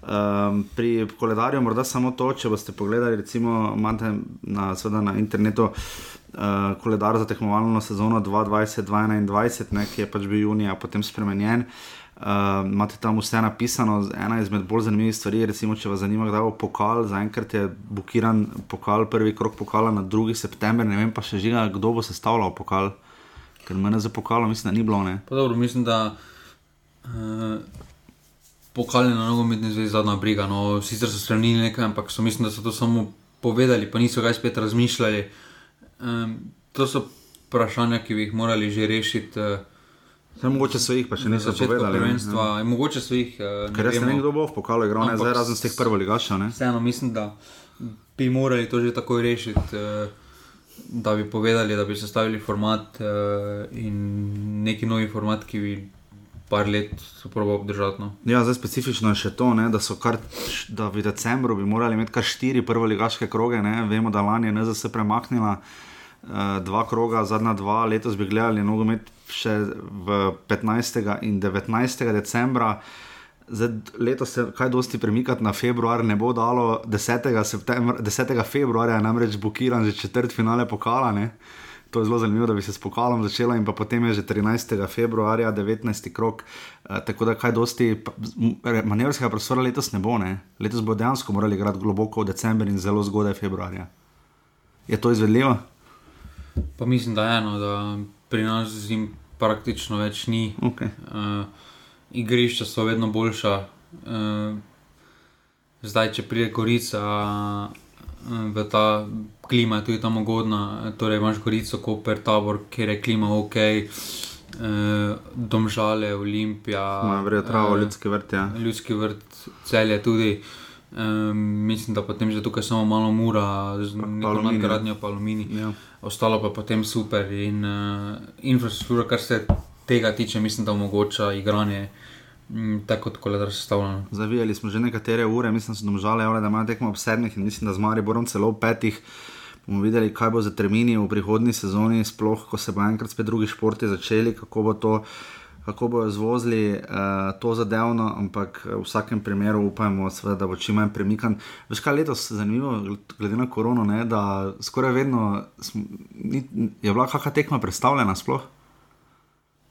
Um, pri koledarju morda samo to, če boste pogledali, recimo, imate na, na internetu. Uh, koledar za tekmovalno sezono 2020-2021, ki je pač bil junija, potem spremenjen. Uh, imate tam vse napisano, ena izmed bolj zanimivih stvari, recimo, če vas zanima, kdaj bo pokal, zaenkrat je blokiran pokal, prvi krok pokala na 2. september, ne vem pa še žiga, kdo bo sestavljal pokal, ker mene za pokalom mislim, da ni bilo. Dobro, mislim, da uh, pokali na nogometni zvezi zadnja briga. No, sicer so strnili nekaj, ampak so mislim, da so to samo povedali, pa niso kaj spet razmišljali. Um, to so vprašanja, ki bi jih morali že rešiti. Uh, Zdaj, mogoče so jih pa še niso povedali. ne. prvenstva. Ja. Mogoče so jih. Uh, Ker jaz ne vem, kdo bo v pokalu igral, ne zdaj razen z teh prvoligašev. ne. Vseeno mislim, da bi morali to že takoj rešiti, eh, da bi povedali, da bi sestavili format eh, in neki novi format, ki bi par let se probal obdržati. No. Ja, zdaj specifično je še to, ne, da, so kar, da v decembru bi morali imeti kar štiri prvoligaške kroge. Ne. Vemo, da lani je NZS premaknila uh, dva kroga, zadnja dva, letos bi gledali nogomet še v 15. in 19. decembra. Zdaj, letos se kaj dosti premikati na februar ne bo dalo, 10. Septembra, 10. februarja namreč blokiran že četrt finale pokala. Ne. To je zelo zanimivo, da bi se s pokalom začela, in potem je že 13. februarja, 19. krok. Uh, tako da kaj dosti manevrskega prostora letos ne bo. Ne? Letos bo dejansko morali igrati globoko v decembru in zelo zgodaj februarja. Je to izvedljivo? Pa mislim, da je eno, da pri nas zim praktično več ni. Okay. Uh, igrišča so vedno boljša. Uh, zdaj, če pride Gorica, uh, v ta klima je tudi tam ugodna. Torej, imaš Gorico, Koper, Tabor, kjer je klima ok, uh, Domžale, Olimpija. Travo, eh, ljudski vrt. Ja. Ljudski vrt, celje tudi. Um, mislim, da potem že tukaj samo malo mura, z neko Aluminij, ja. nadgradnjo pa aluminij Ja. Ostalo pa potem super. In uh, infrastruktura, kar se tega tiče, mislim, da omogoča igranje m, tako kot koledar sestavljeno. Zavijali smo že nekatere ure, mislim, da so domžale, javile, da imajo tekmo ob sedmih in mislim, da z Mariborom celo ob petih. Bomo videli, kaj bo za termini v prihodnji sezoni, sploh ko se bo enkrat spet drugi športi začeli, kako bo to. Kako bodo zvozili uh, to zadevno, ampak v vsakem primeru upajmo, seveda, da bo čim manj premikan. Veš kaj letos zanimivo, glede na korono, ne, da skoraj vedno smo, ni, je bila kakšna tekma predstavljena, sploh.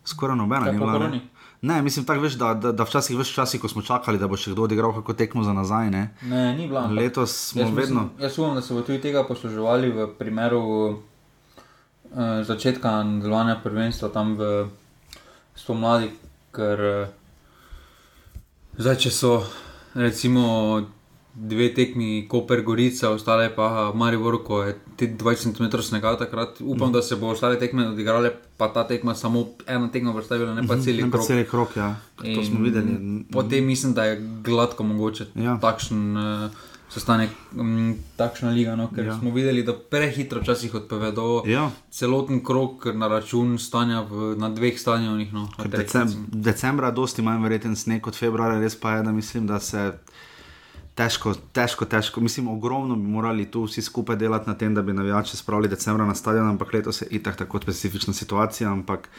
Skoraj nobena Kaj ni bila. Ne, ne mislim tako, veš, da, da, da včasih, veš, včasih, ko smo čakali, da bo še kdo odigral kako tekmo za nazaj. Ne. Ne, ni bila. Letos smo jaz mislim- vedno. Jaz upam, da se bo tudi tega posluževali v primeru uh, začetka nadaljevanja prvenstva tam v spomladi, ker uh, zdaj, če so recimo dve tekmi, Koper, Gorica, ostale pa Maribor, ko je ti 20 cm snega takrat, upam, da se bo ostale tekme odigrale, pa ta tekma samo ena tekma predstavila, ne pa cel Ne pa krog. cel krok, ja. To smo In videli. Potem mislim, da je gladko mogoče Ja. takšen uh, sestanek, um, takšna liga. No, ker Ja. smo videli, da prehitro včasih odpovedo Ja. celoten krok na račun stanja v, na dveh stadionih. No, Decem, decembra je dosti manj verjeten sneg kot februarja, res pa je, da mislim, da se težko, težko, težko, mislim, ogromno bi morali tu vsi skupaj delati na tem, da bi navijače spravili decembra na stadion, ampak letos je itak tako specifična situacija, ampak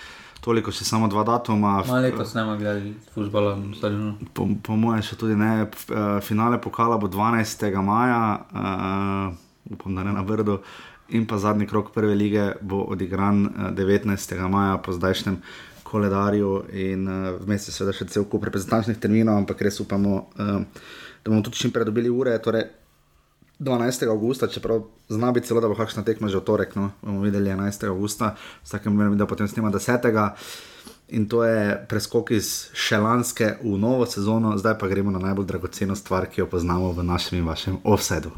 toliko, še samo dva datuma. Malo letos ne bomo gledali futbola stadionu. Po, po mojem, še tudi ne. Eh, Finale pokala bo 12. maja, uh, upam, da ne na Brdu. In pa zadnji krok prve lige bo odigran eh, 19. maja po zdajšnjem koledarju, in uh, vmes je seveda še cel kup reprezentančnih terminov, ampak res upamo, uh, da bomo tudi čim prej dobili ure. Torej 12. augusta, čeprav zna biti celo, da bo kakšna tekma že v torek, no, bomo videli 11. augusta, vsakem primeru, da potem snima 10. In to je preskok iz šelanske v novo sezono, zdaj pa gremo na najbolj dragoceno stvar, ki jo poznamo v našem in vašem offsetu.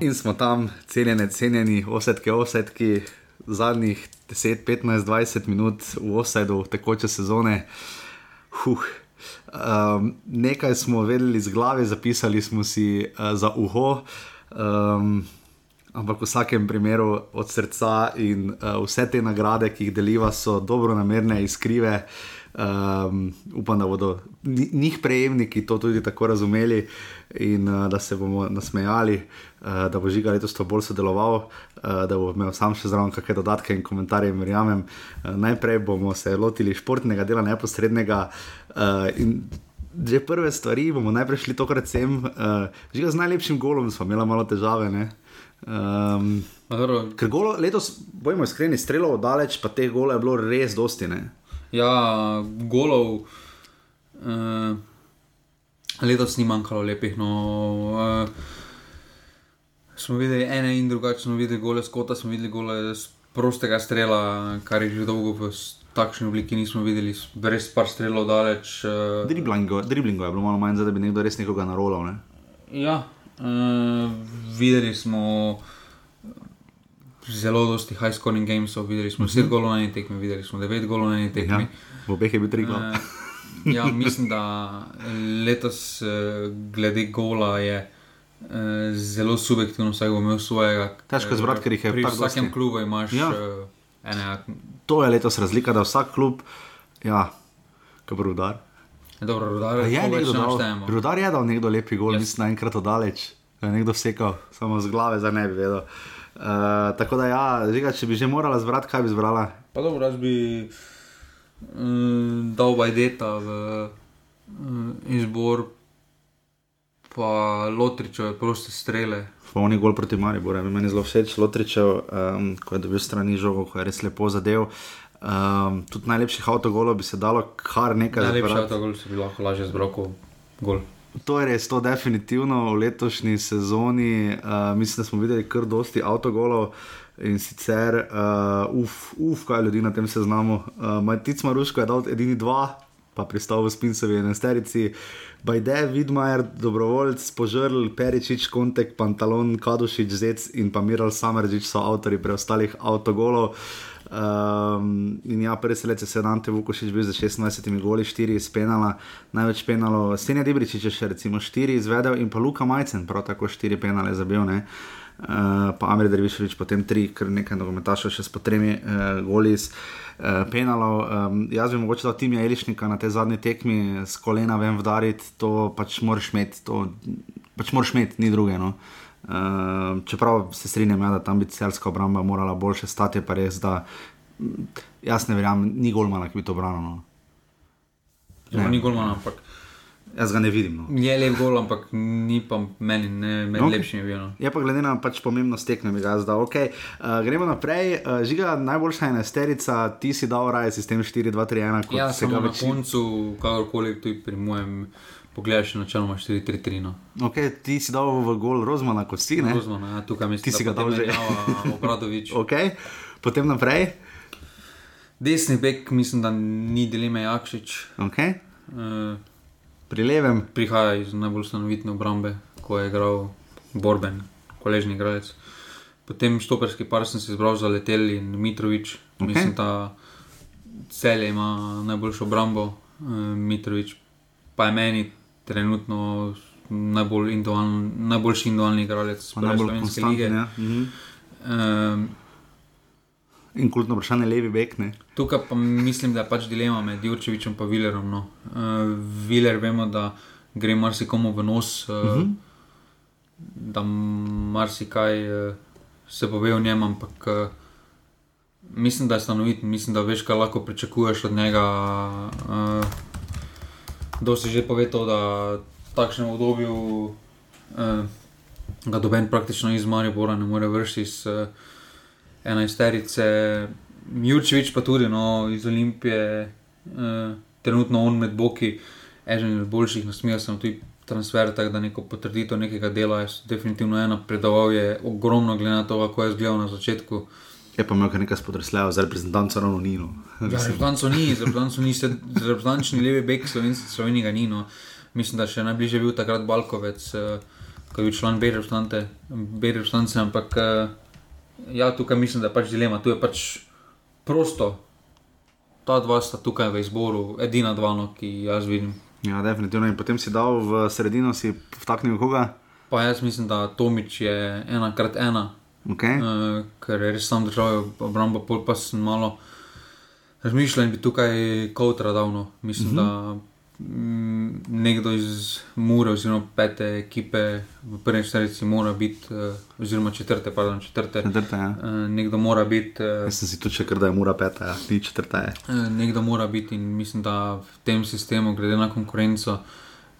In smo tam, cenjene, cenjeni, osetke, osetki, zadnjih 10, 15, 20 minut v osedu tekoče sezone. Huh. Um, nekaj smo vedeli z glave, zapisali smo si uh, za uho, um, ampak v vsakem primeru od srca in uh, vse te nagrade, ki jih deliva, so dobro namerne, iskrive. Um, upam, da bodo njih prejemniki to tudi tako razumeli in uh, da se bomo nasmejali, uh, da bo žiga letos to bolj sodeloval, uh, da bo imel sam še zraven kakšne dodatke in komentarje. in Verjamem, uh, najprej bomo se lotili športnega dela, neposrednega. Uh, in že prve stvari bomo najprej šli tokrat sem, uh, žiga z najlepšim golom smo imeli malo težave. ne. Um, ker golo, letos, bojmo iskreni, strelov daleč, pa teh golov je bilo res dosti. Ne? Ja, golov. Uh, letos ni manjkalo lepih. No, uh, smo videli ene in drugače, smo videli gole skota, smo videli gole z prostega strela, kar je že dolgo v takšni obliki nismo videli, res par strelov daleč. Uh, Driblingo, driblingo je bilo malo manj, da bi nekdo res nekoga narolal. Ne? ja, uh, videli smo. Zelo dosti high scoring gamesov, videli smo 10 golov na eni tekmi, videli smo 9 golov na eni tekmi. Ja, v obeh je bil tri glav. Eh, ja, mislim, da letos, eh, glede gola, je eh, zelo subjektivno, vsak bo imel svojega. Težko je eh, zbrati, ker jih je Pri vsakem dosti. klubu imaš Ja. ja. enega. To je letos razlika, da vsak klub, ja, kot rudar. Dobro, rodar, Je koga nekdo dal, naštejemo. rudar je dal nekdo lepi gol, Jaz- mislim, naenkrat oddaleč. Da je nekdo sekal, samo z glave, zdaj ne bi vedel. Uh, tako da, ja, žiga, če bi že morala zbrati, kaj bi zbrala? Pa dobro, jaz bi um, dal Bajdeta v um, izbor, pa Lotričeve proste strele. Polni gol proti Mariboru, je meni zelo všeč, Lotričev, um, ko je dobil strani žogo, ko je res lepo zadev. Um, tudi najlepših avtogolov bi se dalo kar nekaj Najlepši zbrati. avtogol si bi lahko lažje zbral kot gol. To je res, to definitivno v letošnji sezoni. Uh, mislim, da smo videli kar dosti avtogolov in sicer, uh, uf, uf, kaj ljudi na tem seznamu. Uh, Matic Maruško je dal edini dva, pa pristal v Spincovi enesterici. Bajde, Vidmajer, dobrovoljc, požrl, Peričič, Kontek, Pantalon, Kadušič, Zec in pa Miral Sameržič so avtori preostalih avtogolov. Um, in ja, selec je Sedante Vukošič bil za 26 goli, 4 iz penala, največ penalov, Senja Debričič je še recimo 4 izvedel in pa Luka Majcen prav tako 4 penale zabil, ne. Uh, pa Amir Dervišovič potem 3, ker nekaj nogometašov še s po tremi uh, goli iz uh, penalov. Um, jaz bi mogoče dal Timija Elišnika na te zadnje tekmi, s kolena vem vdariti, to pač moraš imeti, to pač moraš imeti, ni druge. No. Čeprav se strinjam, ja, da tam bi celska obramba morala boljše stati, je pa res, da mm, jaz ne verjamem, ni golmana, ki bi to branil. No. Ja, ni golman, ampak Jaz ga ne vidim. No. je lep gol, ampak ni pa meni, ne, med Ok. okay. lepšimi je bil. No. Je pa glede na pač pomembnost tekme, bi ga zdal. Okay. Uh, gremo naprej. Uh, žiga, najboljša enesterica, ti si dal raje sistem 4-2-3-1, kot Ja, se ga na koncu, kakorkoli tudi pri mojem pogledu, še načeloma 4-3-3. No. Okay, ti si dal v gol Rozmana, kot si. ne? Rozman, ja, tukaj mislim, Ti si ga dal že. menjava Obradovič. Okay. Potem naprej. Desni bek, mislim, da ni dileme Jakšič. Okay. Uh, Pri levem, prihaja iz najbolj stanovitne obrambe, ko je igral Borben, koležni igralec. Potem štoperski par sem si izbral za Letel in Mitrovič. Ok. Okay. Mislim, da celje ima najboljšo obrambo, uh, Mitrovič pa je meni trenutno najbolj individualen, najboljši individualni igralec najbolj slovenske lige. Ja. Mhm. Um, In kultno vprašanje, levi bek. Ne? Tukaj pa mislim, da je pač dilema med Jurčevičem in Vilerom. No. Uh, Viler vemo, da gre marsikomu v nos, uh, uh -huh. da marsikaj uh, se pove o njem, ampak uh, mislim, da je stanovit, mislim, da veš, kaj lahko pričakuješ od njega. Uh, Kdo si že povedal, da v takšnem obdobju uh, ga doben praktično iz Maribora ne more vršiti iz uh, enajsterice, Jurčevič pa tudi no, iz Olimpije, uh, trenutno on med boki, eden od boljših, nasmejal sem tudi transfer, tako da neko potrditev nekega dela je definitivno ena, predaval je ogromno glede na to, kako je izgledal na začetku. Je pa imel nekaj spodrsljava, za reprezentanco ravno ni. No. Ja, reprezentanco ni, za reprezentanco ni, za reprezentančni levi bek Slovenije ni. No. Mislim, da še najbližje bil takrat Balkovec, uh, ko je bil član B reprezentance, ampak uh, ja, tukaj mislim, da je pač dilema, tu je pač prosto. Ta dva sta tukaj v izboru, edina dva, no, ki jaz vidim. Ja, definitivno. In potem si dal v sredino, si vtaknil koga? Pa jaz mislim, da Tomič je ena krat ena. Okay. Uh, ker je res sam držal obramba, pol pa sem malo razmišljal in bi tukaj kot radovno. Mislim, uh -huh. da mm, nekdo iz Mure, oziroma pete ekipe v prvi šterici, mora biti, uh, oziroma četrte, pardon, četrte. četrte ja. uh, nekdo mora biti. Uh, Jaz sem si tu čekal, da je mora peta, ja. ni četrta. Je. Uh, nekdo mora biti in mislim, da v tem sistemu, glede na konkurenco.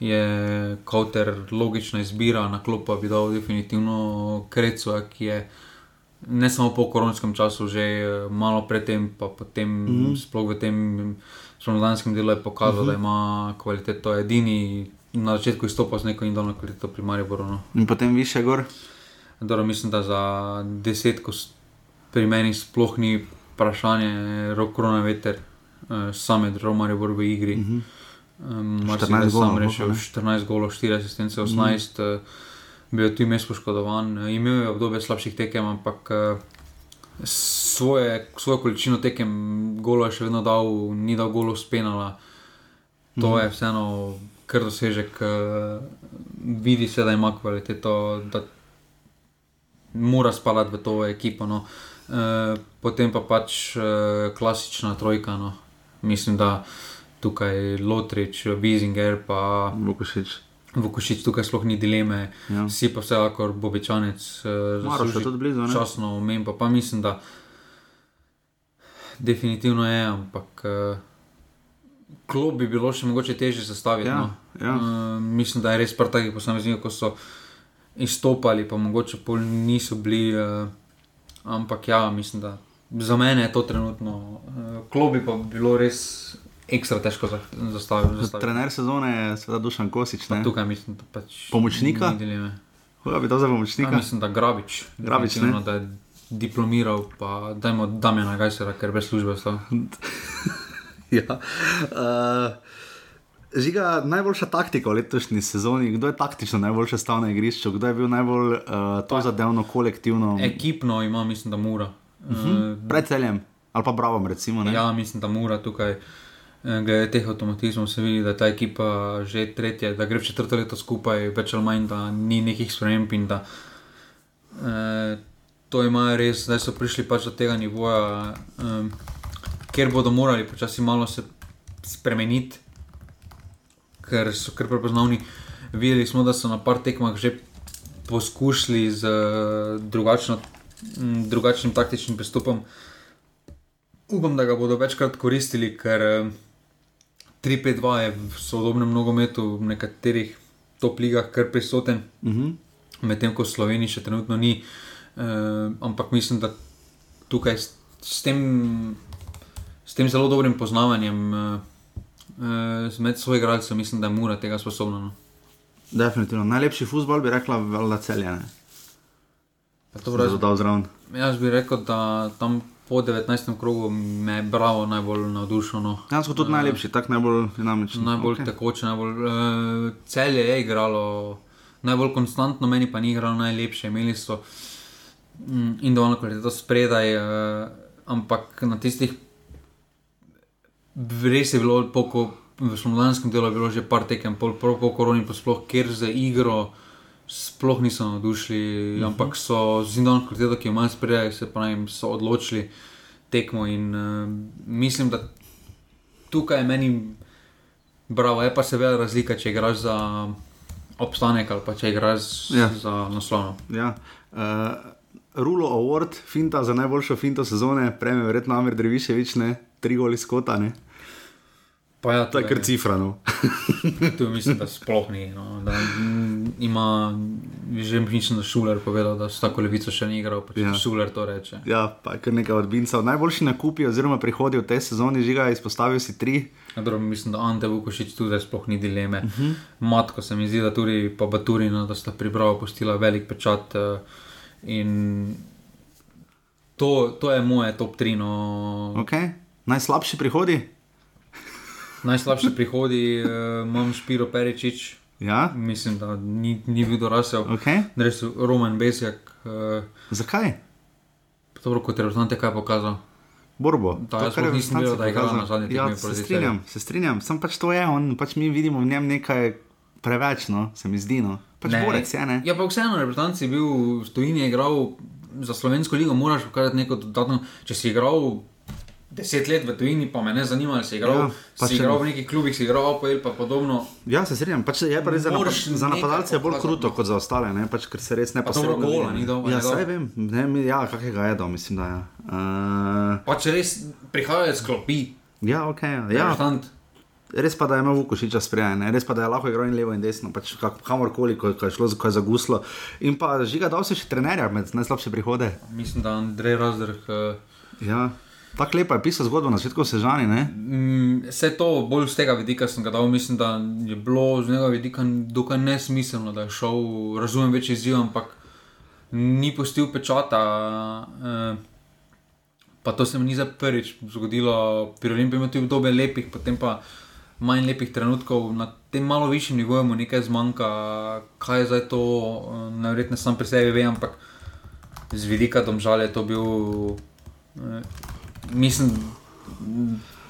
Je kauter logična izbira, na klop pa bi dal definitivno Krecu, ki je ne samo po koronskem času, že eh, malo predtem, pa potem, mm -hmm. sploh v tem slovenskem delu, je pokazal, mm -hmm. da Mhm. ima kvaliteto. Edini na začetku izstopal z neko indolno kvaliteto pri Mariboru. No. In potem više gor. Dobro, mislim, da za desetko pri meni sploh ni vprašanje, rok korona veter, uh, same držal Maribor v igri. Mm -hmm. Um, 14 golov, rešil ne? 14 golov, 4 asistence, 18. Mm. Uh, bil je tudi mes poškodovan, uh, imel je obdobje slabših tekem, ampak uh, svoje, svojo količino tekem, golo je še vedno dal, ni dal golo spenala. To mm. je vseeno kar dosežek, uh, vidi se, da ima kvaliteto, da mora spalati v to ekipo. No. Uh, potem pa pač uh, klasična trojka. No. Mislim, da tukaj Lotrič, Bizinger, pa Vukošič. Vukošič, tukaj sploh ni dileme, Ja. vsi pa vse lahko Bobečanec, uh, Maroš je tudi blizu, ne? časno umem, pa, pa mislim, da definitivno je, ampak uh, klub bi bilo še mogoče težje sestaviti. Ja, no. ja. Uh, mislim, da je res par takih posameznikov, ko so izstopali, pa mogoče pol niso bili. Uh, ampak ja, mislim, da za mene je to trenutno. Uh, klub bi pa bilo res ekstra težko za- zastaviti. zastaviti. Trener sezone je seveda Dušan Kosič. Tukaj mislim, da pač Pomočnika? Koga bi dal za Ja, pomočnika? mislim, da Grabič. Grabič, ne? Da je diplomiral, pa dajmo Damjana Gajsera, ker brez službe ostal. ja. uh, Žiga, najboljša taktika v letošnji sezoni, kdo je taktično najboljše stal na igrišču, kdo je bil najbolj uh, to zadevno, kolektivno, Ekipno ima, mislim, da mora. Uh hm? -huh. pred celjem ali pa Bravo, recimo. Ne? Ja, mislim, da mora tukaj. eh, Glede teh avtomatizmov se vidi, da je ta ekipa že tretja, da gre četrto leto skupaj, več ali manj, da ni nekih sprememb in da eh, to imajo res, zdaj so prišli pač do tega nivoja, eh, kjer bodo morali počasi malo se spremeniti, ker so kar prepoznavni. Videli smo, da so na par tekmah že poskušali z eh, drugačno, drugačnim taktičnim pristopom. Upam, da ga bodo večkrat koristili, ker eh, 3-5-2 je v sodobnem nogometu v nekaterih top ligah kar prisoten, Uh -huh. medtem ko v Sloveniji še trenutno ni. Uh, ampak mislim, da tukaj s, s, tem, s tem zelo dobrim poznavanjem uh, uh, med svojimi igralci, mislim, da je mura tega sposobna. No. Definitivno. Najlepši futbol bi rekla, da celje. Pa to Zelo brez- dal zraven. Jaz bi rekel, da tam po 19. krogu me je bravo najbolj navdušeno. No. Jaz tudi najlepši, tako najbolj dinamičen. Najbolj okay. tekoče, najbolj uh, celje je igralo, najbolj konstantno, meni pa ni igralo najlepše. Imeli so mm, individualno kvaliteto spredaj, uh, ampak na tistih res je bilo, po, ko, v slovenskem delu je bilo že par tekem, pol prav po koroni, pa sploh ker za igro. Sploh niso navdušili, uh -huh. ampak so z individualno kvaliteto, ki jo imajo spredaj, se jim so odločili tekmo. In uh, mislim, da tukaj je meni bravo, je pa seveda razlika, če igraš za obstanek ali pa če igraš Ja. za naslov. Ja. Uh, Rulo Award, finta za najboljšo finto sezone, prejme verjetno Amir Dreviševič, ne, tri goli skota, ne. Pa ja, To je kar cifra, no. Tu mislim, da sploh ni. No, da mm, ima, že mislim, da Šuler povedal, da s tako levico še ni igral, pa če Ja. Šuler to reče. Ja, pa je kar nekaj odbincev. Najboljši nakupi oziroma prihodi v tej sezoni, žiga, izpostavil si tri. Ja, dobro, mislim, da Ante Vukošič tudi sploh ni dileme. Uh Mhm. -huh. Matko se mi zdi, da tudi pa Baturina, da sta pripravo postila velik pečat. eh, In to, to je moje top 3. No. Okay. Najslabši prihodi? Najslabši prihodi uh, imam Špiro Peričič, Ja, mislim, da ni, ni bil dorasel. okay. Res Roman Besjak, uh, zakaj? dobro kot reprezentant je kaj pokazal. Borbo. Da, To, jaz kar je nisem vedel, da igra pokazal. na zadnji Ja, tekmi se strinjam, se strinjam. Sam pač to je, on, pač mi vidimo v njem nekaj preveč, no, se mi zdi. No. Pač Ne. borec je, ne? Ja, pa vseeno, reprezentant si bil v Tuniziji, je igral za slovensko ligo, moraš pokazati neko dodatno. Če si igral deset let v Tuniziji, pa me ne zanima, ali si igral, Ja, ja, pa si igral v nekih klubih, si igral APL, pa podobno. Ja, se strinjam. Pač je pa res za, napad, za napadalce je bolj kruto kot za ostale, ne? pač, ker se res ne Pa posebej gola ni dal, Ja, saj vem, ne, ja, kakega je dal, mislim, da je. Uh, Pa če res prihajajo iz klopi, ja, ok. Ja. reprezentant. Res pa, da je imel Vukošiča sprejen, res pa, da je lahko igral in levo in desno, pač kamorkoli, ko, ko je šlo, ko je zaguslo. In pa žiga dal se še trenerja med najslabše prihode. Mislim, da Andrej Razdrh. Uh, Ja. Tako lepa je pisal zgodbo na začetku sežani? Mm, Vse to bolj z tega vidika sem ga dal. Mislim, da je bilo z njega vidika dokaj nesmiselno, da je šel, razumem, več izziv, ampak ni pustil pečata. Eh, pa to se mi ni za prvič zgodilo. Pri Olimpiji ima tudi obdobje lepih, potem pa manj lepih trenutkov. Na tem malo višjem nivoju mu nekaj zmanjka, kaj je zdaj to, eh, najverjetneje sam pri sebi ve, ampak z vidika domžal je to bil. Eh, mislim,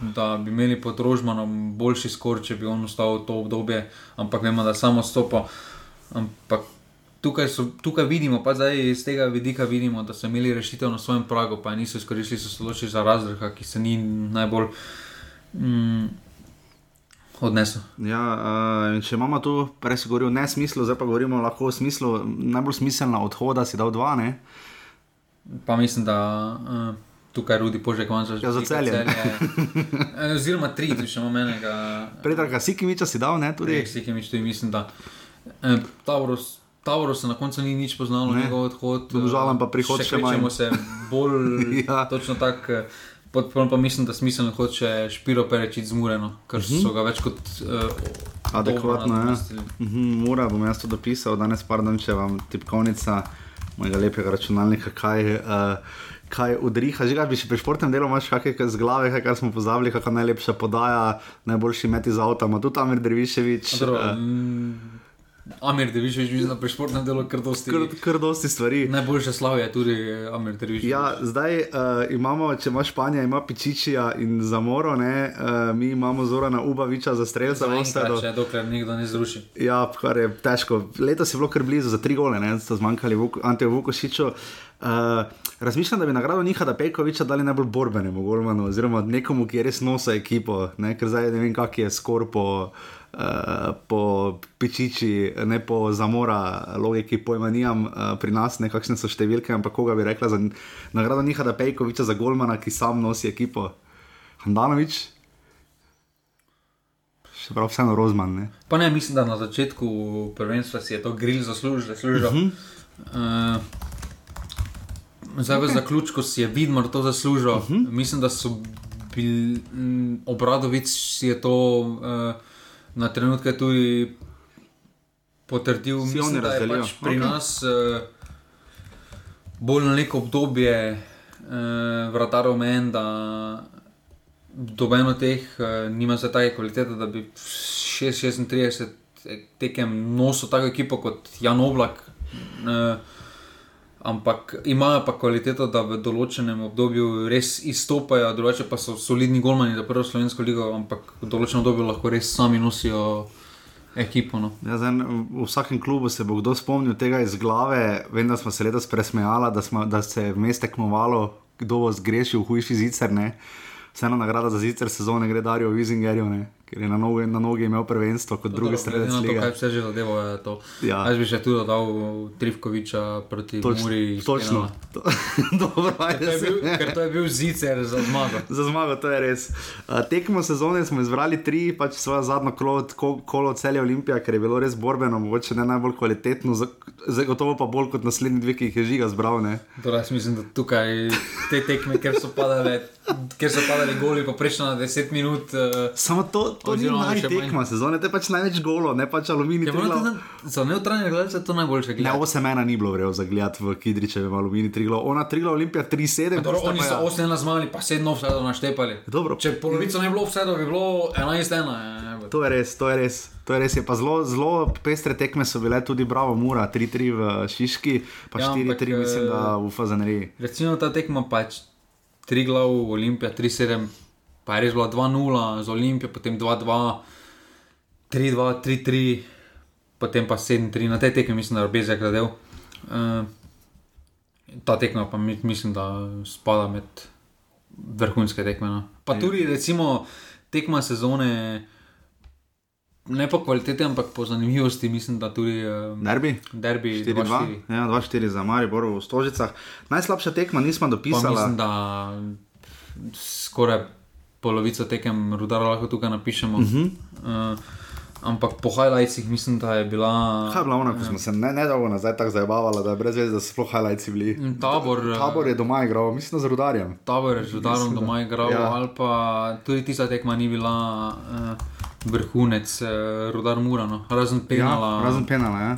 da bi imeli pod Rožmanom boljši skor, če bi on ostal v to obdobje, ampak vemo, da samo stopa. Ampak tukaj, so, tukaj vidimo, pa zdaj iz tega vidika vidimo, da so imeli rešitev na svojem pragu, pa niso izkoristili, so se odločili za razdrha, ki se ni najbolj mm, odnesel. Ja, uh, če imamo tu, prej si govoril o nesmislu, zdaj pa govorimo lahko o smislu, najbolj smiselna odhoda si dal dva, ne? Pa mislim, da uh, tukaj Rudi Požek manj Ja, za Celje. Eh, Oziroma tri, če še imamo enega. Predraga Sikimiča si dal, ne? Tudi. Res jih je mič, tudi mislim, da eh, Tauros. Tauros se na koncu ni nič poznalo, Ne. njegov odhod. Domžalam pa prihod še manj. Če se bolj Ja. točno tako. eh, Podporno pa mislim, da smiselno kot če Špiro Perečič zmureno, ker so ga več kot uh, Mhm. Adekvatno, ja. nadomestili. Mhm, Mora bom jaz to dopisal, danes pardon, če vam tipkovnica mojega lepega računalnika, kaj, uh, kaj udriha. Že kaj bi še pri športnem delu imaš kakšne z glave, kaj, kar smo pozabili, kakšna najlepša podaja, najboljši met iz avta, ima tudi Amir Dreviševič. Dobro, mm, Amir Deviševič, mislim, da pri športnem delu kar dosti. Kar, kar dosti stvari. Najboljše slavje je tudi eh, Amir Deviševič. Ja, zdaj uh, imamo, če ima Španija, ima Pičičija in Zamoro, ne, uh, mi imamo Zorana Ubaviča za v Ostedu. Če dokler nekdo ne zruši. Ja, kar je težko. Letos je bilo kar blizu za tri gole, ne, sta zmanjkali Vuk, Anteju Vukošiču. Uh, razmišljam, da bi nagrado Nihada Pejkoviča dali najbolj borbenemu golmanu, oziroma nekomu, ki je res nosa ekipo, ne, ker zdaj ne vem, kak je skor po, uh, po Pičiči, ne po Zamora, logiki pojma nimam uh, pri nas, ne kakšne so številke, ampak koga bi rekla za nagrado Nihada Pejkoviča za golmana, ki sam nosi ekipo. Handanovič? Še prav vseeno Rozman, ne? Pa ne, mislim, da na začetku prvenstva si je to grill zaslužil, zaslužil. Uh -huh. uh, zdaj v zaključku si je Vidmar to zaslužil. Uh -huh. Mislim, da so bili, mm, obradovic si je to uh, na trenutke tudi potrdil. Si Mislim, da je pač pri okay. nas uh, bolj na neko obdobje uh, vratar omejen, da dobeno teh uh, nima za take kvalitete, da bi 6-36 tekem nosil tako ekipo kot Jan Oblak. Uh, ampak imajo pa kvaliteto, da v določenem obdobju res izstopajo, drugače pa so solidni golmani za prvo slovensko ligo, ampak v določenem obdobju lahko res sami nosijo ekipo. No. Ja, zdaj, v vsakem klubu se bo kdo spomnil tega iz glave. Vem, da smo se letos presmejali, da, smo, da se je vmes tekmovalo, kdo bo zgrešil, hujši zicer. Ne? Vseeno nagrada za zicer sezone gre Darijo Vizingerju, ne? Ker je na nogi, na nogi imel prvenstvo kot drugi strelec. Na to, kaj vse že zadevo je to. Ja. Jaz bi še tu dodal Trivkoviča proti Toč, Muri. točno. To, dobro, To ajde. je bil, ker to je bil zicer za zmago. Za zmago, to je res. Uh, tekmo sezone smo izbrali tri, pač svojo zadnjo kolo, ko- kolo celje Olimpija, ker je bilo res borbeno, mogoče ne najbolj kvalitetno, za- zagotovo pa bolj kot naslednji dve, ki jih je žiga zbral. Torej, jaz mislim, da tukaj te tekme, ker so padale, ker so padali goli, poprečno na 10 minut. Uh, Samo to, to ni Oziroma še najtekma sezone, to je pač največ golo, ne pač aluminij. je bilo Triglav. tudi za neutralne gledalce to najboljše Ne, gledanje. 8 ena ni bilo vrejo za gledati v Kidričevem aluminiju, Triglav. Ona Triglav Olimpija 3-7. Dobro, oni so ja. 8 na zmali, pa 7 offsetov naštepali. Dobro. Če polovico ne bi bilo offsetov, bi bilo 11-1. To je res, to je res. To je res, je pa zelo, zelo pestre tekme so bile tudi Bravo Mura, 3-3 v Šiški, pa Ja, 4-3 ampak, mislim, eh, da v Fazaneriji. Recimo ta tekma pač 3 glav, Olimpija 3-7, pa je res bila 2-0 z Olimpijo, potem 2-2, 3-2, 3-3, potem pa 7-3, na tej tekmi mislim, da je Bezek zadel. Uh, ta tekma pa mi, mislim, da spada med vrhunske tekme. No. Pa Ja. tudi recimo tekma sezone. Ne po kvaliteti, ampak po zanimivosti, mislim, da tudi uh, Derbi? derbi 4-2, 2-4. ja, 2-4 za Maribor v Stožicah. Najslabša tekma nismo dopisali. mislim, da skoraj polovico tekem rudara lahko tukaj napišemo. Uh -huh. uh, ampak po highlightsih mislim, da je bila. Kaj je bila ona, ko smo se ne, ne dolgo nazaj tako zabavali, da je brez veze, da so sploh highlights bili. Tabor, eh, Tabor je doma igral, mislim, da z rudarjem. Tabor je z rudarom Mislim, da- doma igral, ja. ali pa tudi tista tekma ni bila uh, vrhunec, rudar Murano, razen penala. Ja, razen penala, ja.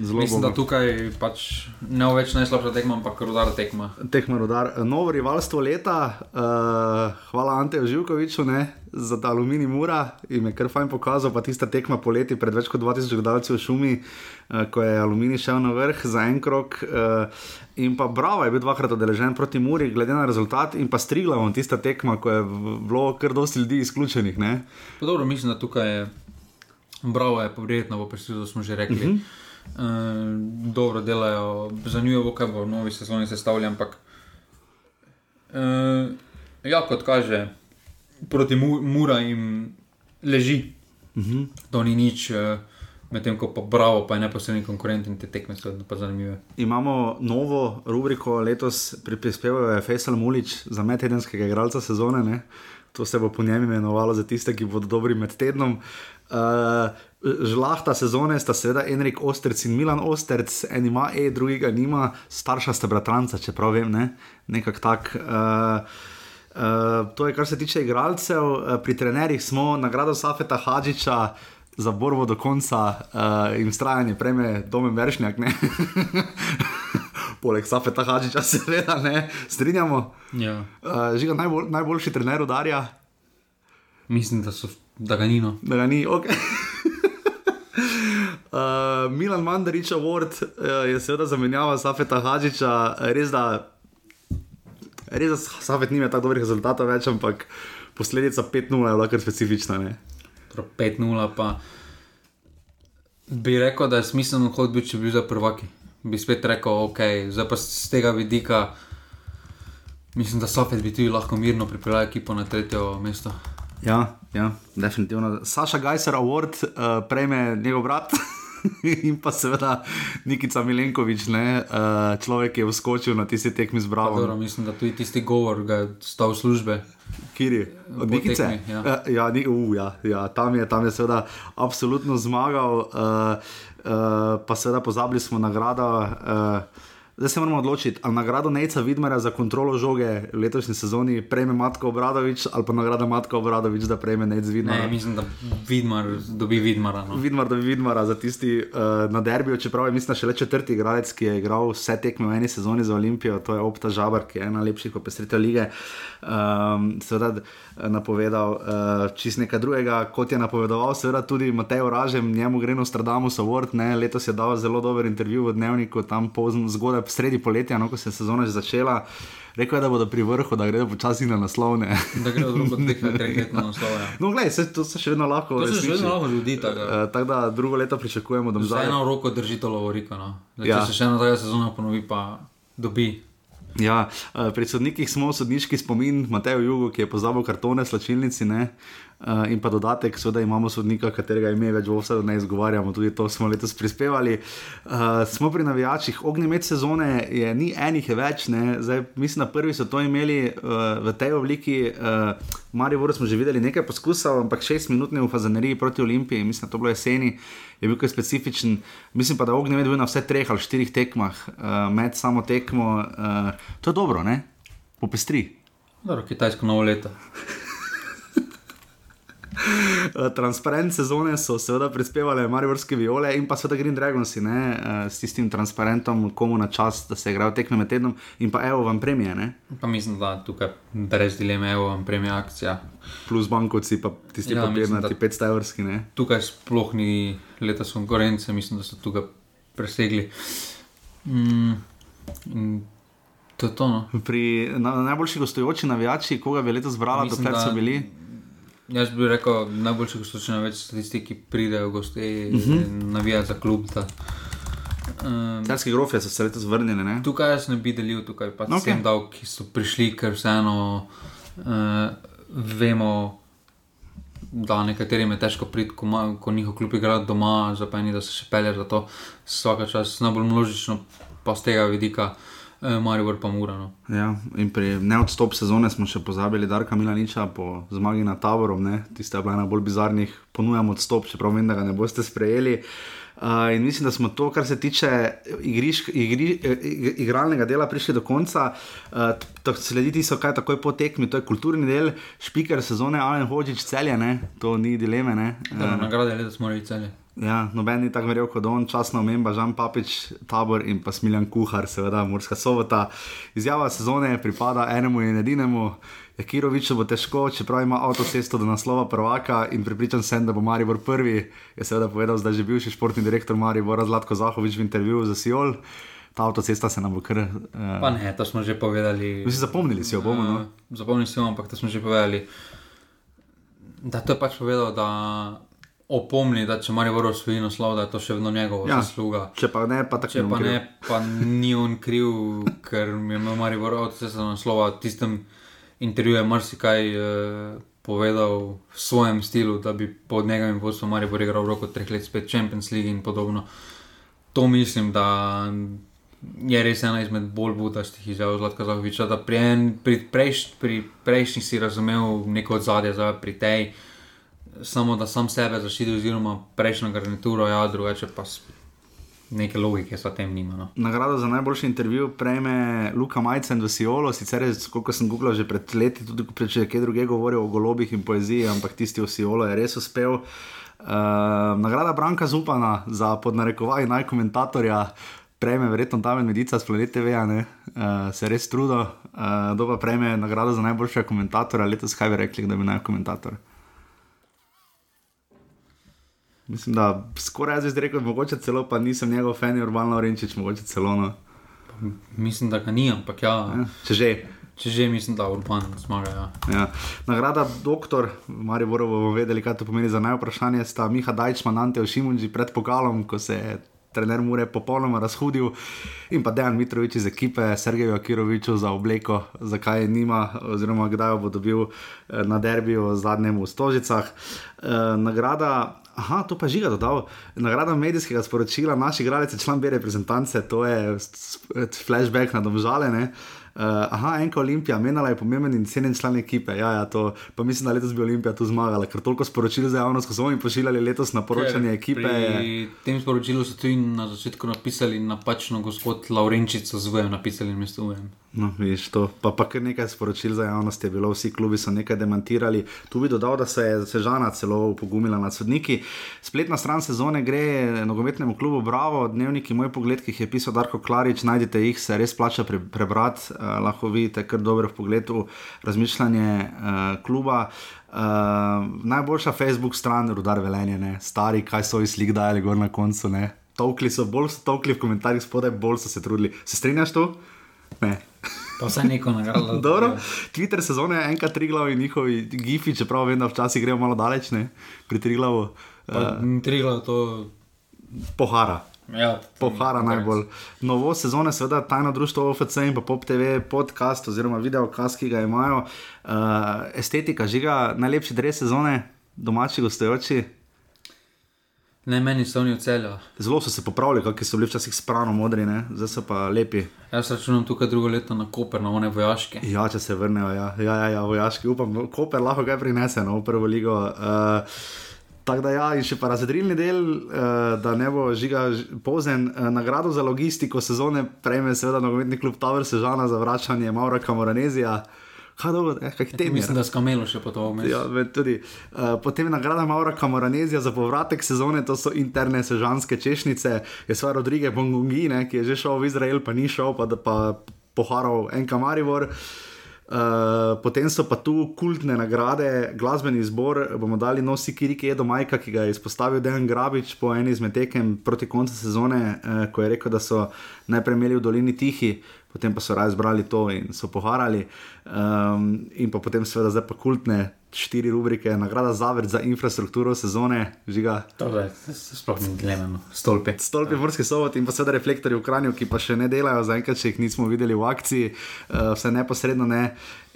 Zelo Mislim, da bogo. tukaj pač ne bo več najslabša tekma, ampak rudar tekma. Tekmo rodar. Novo rivalstvo leta, uh, hvala Anteju Živkoviču ne, za ta aluminij mura in je kar fajn pokazal, pa tista tekma poleti pred več kot 2000 gledalci v šumi, uh, ko je aluminij šel na vrh za en krok. Uh, in pa Bravo je bil dvakrat odeležen proti Muri, glede na rezultat in pa Striglavom tista tekma, ko je bilo kar dosti ljudi izključenih. Pa dobro, mislim, da tukaj je bravo, je povredno, bo prišlo, da smo že rekli. Uh -huh. Uh, dobro delajo, zanimivo, kaj bo v novi sezoni sestavljeno, ampak uh, ja, kot kaže, proti mu, Mura jim leži. Uh -huh. To ni nič, uh, medtem ko pa bravo, pa je neposredni konkurent in te tekme so pa zanimive. Imamo novo rubriko, letos pri- prispeval je Faisal Mulič za medtedenskega igralca sezone. Ne? To se bo po njem imenovalo za tiste, ki bodo dobri med tednom. Uh, žlahta sezone sta seveda Enrik Osterc in Milan Osterc, en ima E, drugega nima, starša sta bratranca, čeprav vem, ne? nekako tak. Uh, Uh, to je, kar se tiče igralcev. Uh, pri trenerjih smo nagrado Safeta Hadžiča za borbo do konca uh, in strajanje preme Dome Veršnjak. Poleg Safeta Hadžiča, seveda, ne strinjamo. Ja. Uh, žiga najbolj, najboljši trener udarja, Mislim, da, so, da ga ni no. da ga ni. Okay. Uh, Milan Mandarič Award uh, je seveda zamenjava Safeta Hadžiča, res da, res da Safet nima tako dobrih rezultatov več, ampak posledica 5-0 je bila kar specifična. Ne? Prav 5-0 pa bi rekel, da je smiselno hod bil, če bi bil za prvaki. Bi spet rekel, ok, zdaj pa z tega vidika. Mislim, da Sofet bi tudi lahko mirno pripeljal ekipo na tretje mesto. Ja, ja, definitivno. Saša Gajser Award uh, prejme njegov brat. In pa seveda Nikica Milenkovič, ne, uh, človek, ki je vskočil na tisti tekmi z Bravo. Dobro, mislim, da tudi tisti govor ga je stal službe. Kiri, od Nikice. tekmi, ja. ja, ja, ni, uh, ja, ja tam, je, tam je seveda absolutno zmagal, uh, uh, pa seveda pozabili smo nagrado. Uh, Zdaj se moramo odločiti, ali nagrado Nejca Vidmara za kontrolo žoge v letošnji sezoni prejme Matko Obradovič, ali pa nagrada Matko Obradovič, da prejme Nejc Vidmara. Ne, mislim, da Vidmar dobi Vidmara. No. Vidmar, da bi Vidmara za tisti uh, na derbiju, čeprav je mislim, še le četrti igralec, ki je igral vse tekme v eni sezoni za Olimpijo, to je Opta Žabar, ki je ena lepših opestritev lige. Um, seveda eh, napovedal uh, čist nekaj drugega, kot je napovedoval, seveda tudi Matej Oražem, njemu gre Nostradamus Award, ne, letos je dal zelo dober intervju v dnevniku, tam pozno zgodaj, sredi poletja, no, ko se je sezona že začela. Rekel je, da bodo pri vrhu, da gredo počasi na naslovne. Da gre od drugo tekme, treh let na naslov. Ja. No, gledaj, se, to se še vedno lahko To se še vedno lahko zgodi. tako. Uh, tako da drugo leto pričakujemo, da bo Za eno roko drži to lovoriko. No. Zdaj, Ja. Če se še ena taka sezona ponovi, pa dobi. Ja, uh, pri sodnikih smo sodniški spomin, Matej Jugo, ki je pozabil kartone, slačilnici. Ne? Uh, in pa dodatek, da imamo sodnika, katerega ime več v vsej ne izgovarjamo, tudi to smo letos prispevali. Uh, smo pri navijačih, ognjemet sezone je ni enih več, Zdaj, mislim, da prvi so to imeli uh, v tej obliki. Uh, Marijo smo že videli nekaj poskusov, ampak šest minut v Fazaneriji proti Olimpiji, mislim, da to bilo jeseni je bil kaj specifičen. Mislim pa, da ognjem je bil na vse treh ali štirih tekmah, uh, med samo tekmo. Uh, to je dobro, ne? Popestri. Dobro, kitajsko novo leto. Eh, transparent sezone so seveda prispevali Mariborske viole in pa seveda Green Dragons, ne, uh, s tistim transparentom, komu na čas, da se igrajo tekme med tednom in pa evo vam premije. Ne. Pa mislim, da tukaj brez dileme evo vam premije akcija. Plus bankovci, pa tisti ja, papirnati 500 evrski. Tukaj sploh ni letos konkurence, mislim, da so tukaj presegli. Mm, to to. No. Pri na, najboljši gostujoči navijači, koga bi letos zbrala, dokler so bili. Jaz bi rekel, najboljši gostujoči so tisti, ki pridejo gosti uh -huh. in navijajo za klub. Um, Celski grofe so se letos vrnili. Tukaj jaz ne bi delil, tukaj pa okay. sem dal, ki so prišli, ker vseeno uh, vemo da nekaterim je težko priti, ko, ko njihov klub igra doma, zapeni, da se še pelje za to vsak čas, najbolj množično, pa z tega vidika. Eh, Marijo pa Murano. Ja, in pri neodstop sezone smo še pozabili Darka Milaniča po zmagi nad Taborom, tiste je bila ena bolj bizarnih, ponujam odstop, čeprav vem, da ga ne boste sprejeli. Uh, in mislim, da smo to, kar se tiče igriš, igri, igralnega dela, prišli do konca. Uh, Slediti so kaj takoj po tekmi, to je kulturni del, špiker sezone, Alen Hočič, celje, ne? to ni dileme. Uh, nagrade je, da smo rekli celje. Ja, noben ni tako verjel kot on, časno omemba, Žan Papič, tabor in pa Smiljan Kuhar, seveda Murska sobota. Izjava sezone pripada enemu in edinemu. Jakirovič bo težko, čeprav ima avtocesto do naslova prvaka in pripričan sem, da bo Maribor prvi. Je seveda povedal, da je že bivši športni direktor Maribora Zlatko Zahovič v intervjuju za Siol. Ta avtocesta se nam bo kar. Uh, pa ne, to smo že povedali. Mi si zapomnili, si jo bomo. No? Uh, zapomnili si jo, ampak to smo že povedali. Da to je pač povedal, da opomni, da če Maribor osvoji naslov, da je to še vedno njegova ja, zasluga. Če pa ne, pa tako če pa ne, pa ni on kriv, ker je imel Maribor avtocesta naslova tistem intervjuje marsikaj uh, povedal v svojem stilu, da bi pod njegovim vodstvom ali bo igral roko treh let spet Champions League in podobno. To mislim, da je res ena izmed bolj budastih izjav Zlatka Zahoviča, da pri, en, pri, prejš, pri prejšnji si razumel neko odzadje, zdaj pri tej. Samo da sam sebe zaščiti, oziroma prejšnjo garnituro, ja, drugače pa neke logike so tem nima. No. Nagrado za najboljši intervju prejme Luka Majcen v Siolo, sicer je, kot sem googlal že pred leti, tudi če kaj druge govoril o golobih in poeziji, ampak tisti v Siolo je res uspel. Uh, nagrada Branka Zupana za podnarekovaj najkomentatorja. Prejme, verjetno, je medica, splošno TV, uh, se res trudo, uh, da pa prejme nagrado za najboljšega komentatorja. Letos, kaj bi rekli, da bi naj komentator? Mislim, da skoraj jaz rekel, mogoče celo pa nisem njegov fan, urbano orenčič, mogoče celo. No. Mislim, da ga ni, ampak ja. ja če že. Če že mislim, da urban zmaga. Ja. Ja. Nagrada doktor, Marijo Borovo bomo vedeli, kaj to pomeni za najvprašanje, sta Miha Dajčman, Ante Ošimunži pred pokalom, ko se je trener Mure popolnoma razhudil in pa Dejan Mitrovič iz ekipe, Sergeju Akiroviču za obleko, zakaj nima, oziroma kdaj jo bo dobil eh, na derbiju zadnjem v Stožicah. Eh, nagrada Aha, to pa žiga dodal. Nagrada medijskega sporočila, naš igralec je član B reprezentance, to je flashback na domžale. Uh, aha, enka Olimpija, menila je pomemben in cenjen član ekipe. Ja, ja, to, pa mislim, da letos bi Olimpija tu zmagala, ker toliko sporočil za javnost, ko so oni pošiljali letos na poročanje ker ekipe. Pri tem sporočilu so tudi na začetku napisali napačno, gospod Laurenčic, zvojem napisali mesto Ujem. No, vidiš to. Pa, pa kar nekaj sporočil za javnost je bilo, vsi klubi so nekaj demantirali. Tu bi dodal, da se je Sežana celo pogumila nad sodniki. Spletna stran sezone gre nogometnemu klubu Bravo, dnevniki moj pogled, ki jih je pisal Darko Klarič, najdete jih, se res plača pre, prebrati. Uh, lahko vidite kar dobro v pogledu razmišljanje uh, kluba. Uh, najboljša Facebook stran, rudar velenje, ne? stari, kaj so iz slik dajali gor na koncu. Ne? Tokli so, bolj so tokli v komentarjih spodaj, bolj so se trudili. Se strinjaš tu? Ne. Pa vse neko nagrado. Twitter sezone, enkrat tri glavi in njihovi gifi, čeprav vem, da včasih grejo malo daleč, ne? pri tri glavu. Uh, tri glavu to. Pohara. Ja, pohara najbolj. Novo sezone, seveda, tajno društvo OFC in pa Pop TV podcast oziroma videokast, ki ga imajo. Uh, estetika žiga, najlepši dres sezone, domači gostujoči. Ne, meni so oni ocelja. Zelo so se popravili, kakšni so bili včasih sprano modri, ne? zdaj so pa lepi. Jaz računam tukaj drugo leto na Koper, na one vojaške. Ja, če se vrnejo, ja, ja, ja, ja vojaški, upam, Koper lahko kaj prinese no, v prvo ligo. Uh, Tako da, ja, in še pa razredilni del, uh, da ne bo žiga pozen. Uh, nagrado za logistiko sezone prejme, seveda, nogometni klub Tower Sežana za vračanje Maura Kamoranezija. Kaj dolgo, eh, kaj tem? Mislim, da skamelo še po to Ja, tudi, uh, potem nagrada Maura Kamoranezija za povratek sezone, to so interne sežanske češnice, je sva Rodrige Bongungi, ne, ki je že šel v Izrael, pa ni šel, pa da pa poharal Enka Marivor. Uh, potem so pa tu kultne nagrade, glasbeni zbor. bomo dali nosi Kiriki Edo Majka, ki ga je izpostavil Dejan Grabič po eni izmed tekem proti koncu sezone, uh, ko je rekel, da so najprej imeli v dolini tihi, potem pa so raje zbrali to in so poharali. Um, in pa potem seveda zdaj pa kultne štiri rubrike, nagrada Zavrt za infrastrukturo sezone, žiga. Sploh ni gledano, stolpe. Stolpe ja. Vrske sobot in pa seveda reflektorji v Kranju, ki pa še ne delajo, zaenkrat še jih nismo videli v akciji, uh, vse neposredno ne.